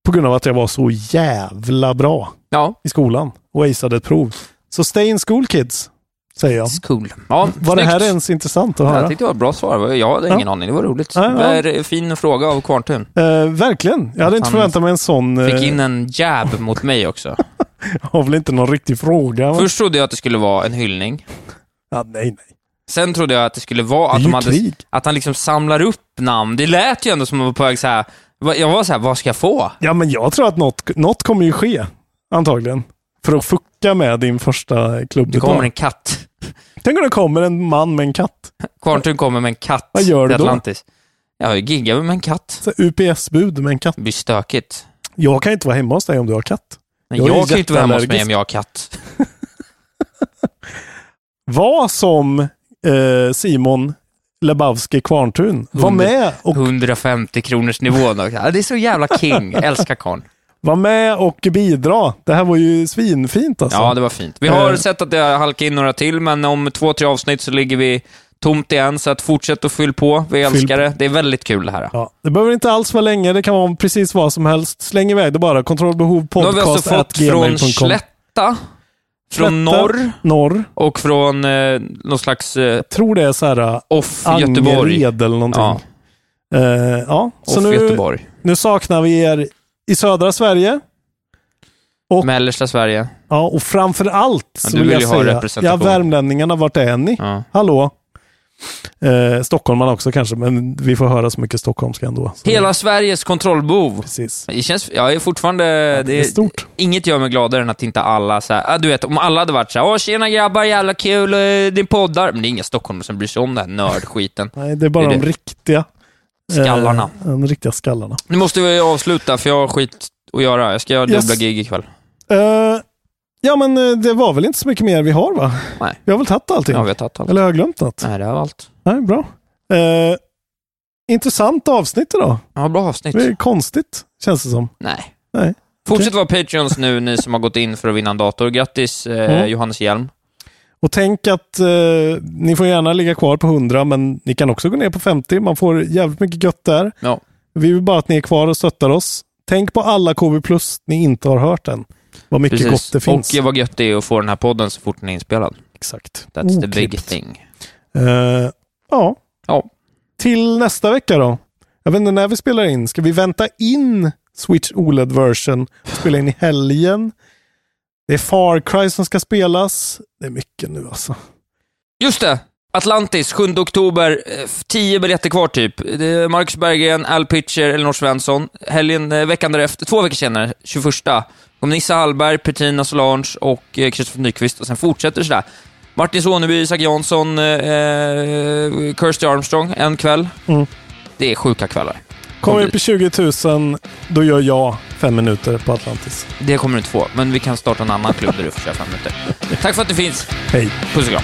på grund av att jag var så jävla bra Ja. i skolan och aceade ett prov. Så stay in school kids, säger jag. Cool. Ja, Var det här snyggt. ens intressant att Jag höra? tyckte det var ett bra svar. Jag hade ingen Ja. aning. Det var roligt. Ja, ja. Det är en fin fråga av Kvarntun. Eh, verkligen. Jag hade inte förväntat mig en sån. eh, Fick in en jab mot mig också. har väl inte någon riktig fråga. Först trodde jag att det skulle vara en hyllning. Ja, nej, nej. Sen trodde jag att det skulle vara att, de hade, att han liksom samlar upp namn. Det lät ju ändå som att man var på väg så här. Jag var så här, vad ska jag få? Ja, men jag tror att något, något kommer ju ske. Antagligen. För att fucka med din första klubb. Det kommer en katt. Tänk om det kommer en man med en katt. Kvarntun kommer med en katt Vad gör du då? Jag giggar med en katt. UPS-bud med en katt. Det blir stökigt. Jag kan inte vara hemma hos dig om du har katt. Men Jag jag, kan inte vara hemma hos mig om jag har katt. Vad som eh, Simon Lebowski Kvarntun var med och 150 kronors nivån. det är så jävla king. Älskar karln. Var med och bidra. Det här var ju svinfint alltså. Ja, det var fint. Vi har Eh. sett att det har halkat in några till, men om två, tre avsnitt så ligger vi tomt igen, så att fortsätt att fyll på. Vi älskar det. Det är väldigt kul det här. Ja, det behöver inte alls vara länge. Det kan vara precis vad som helst. Släng iväg det bara. Kontrollbehov Nu har vi podcast alltså fått från Slätta, från norr norr. och från eh, någon slags eh, Tror det är så här uh, off Göteborg. Eller någonting. Ja, Ja. ja. Så off nu, Göteborg. nu saknar vi er i södra Sverige. Och, Mellersta Sverige. ja, och framför allt Ja, så vill vill jag säga, ja, värmlänningarna, vart är ni? Ja. Hallå? Eh, Stockholmarna också kanske, men vi får höra så mycket stockholmska ändå. Så, Hela Sveriges kontrollbehov. Precis. Det känns, jag är fortfarande... det det är stort. Inget gör mig gladare än att inte alla så här, du vet, om alla hade varit så här, åh tjena grabbar, jävla kul, eh, din poddar. Men det är inga stockholmare som bryr sig om den här nördskiten. Nej, det är bara Det är de riktiga. Skallarna. Eh, de riktiga skallarna. Nu måste vi avsluta, för jag har skit att göra. Jag ska göra Yes. dubbla gig ikväll. Eh, Ja, men eh, det var väl inte så mycket mer vi har va? Nej. Vi har väl tagit allting? Ja, vi har tagit allt. Eller har jag glömt något? Nej, det var allt. Nej, bra. Eh, intressant avsnitt idag. Ja, bra avsnitt. Det är konstigt, känns det som. Nej. Nej. Fortsätt vara Patreons nu, ni som har gått in för att vinna en dator. Grattis, eh, Mm. Johannes Hjelm. Och tänk att eh, ni får gärna ligga kvar på 100, men ni kan också gå ner på 50. Man får jävligt mycket gött där. Ja. Vi vill bara att ni är kvar och stöttar oss. Tänk på alla KB Plus ni inte har hört än. Vad mycket Precis. gott det finns. Och vad gött det är att få den här podden så fort den är inspelad. Exakt. That's the big Oklippt. thing. Eh, ja. ja. Till nästa vecka då. Jag vet inte när vi spelar in. Ska vi vänta in Switch OLED version och spela in i helgen? Det är Far Cry som ska spelas. Det är mycket nu alltså. Just det! Atlantis, 7 oktober. eh, 10 biljetter kvar typ. Det är Marcus Berggren, Al Pitcher, Elinor Svensson. Helgen, eh, veckan därefter, två veckor senare, 21. Kommer Nissa Hallberg, Petrina Solange och eh, Kristoffer Nyqvist och sen fortsätter det sådär. Martin Soneby, Isak Jansson, eh, eh, Kirsty Armstrong, en kväll. Mm. Det är sjuka kvällar. Kommer vi upp i 20 000, då gör jag fem minuter på Atlantis. Det kommer du inte få, men vi kan starta en annan klubb där du får köra fem minuter. Tack för att du finns. Hej. Puss och kram.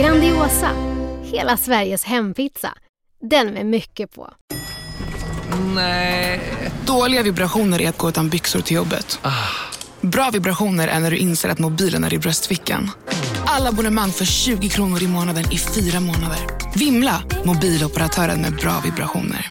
Grandiosa, hela Sveriges hempizza. Den med mycket på. Nej. Dåliga vibrationer är att gå utan byxor till jobbet. Bra vibrationer är när du inser att mobilen är i bröstfickan. Alla abonnemang för 20 kronor i månaden i fyra månader. Vimla! Mobiloperatören med bra vibrationer.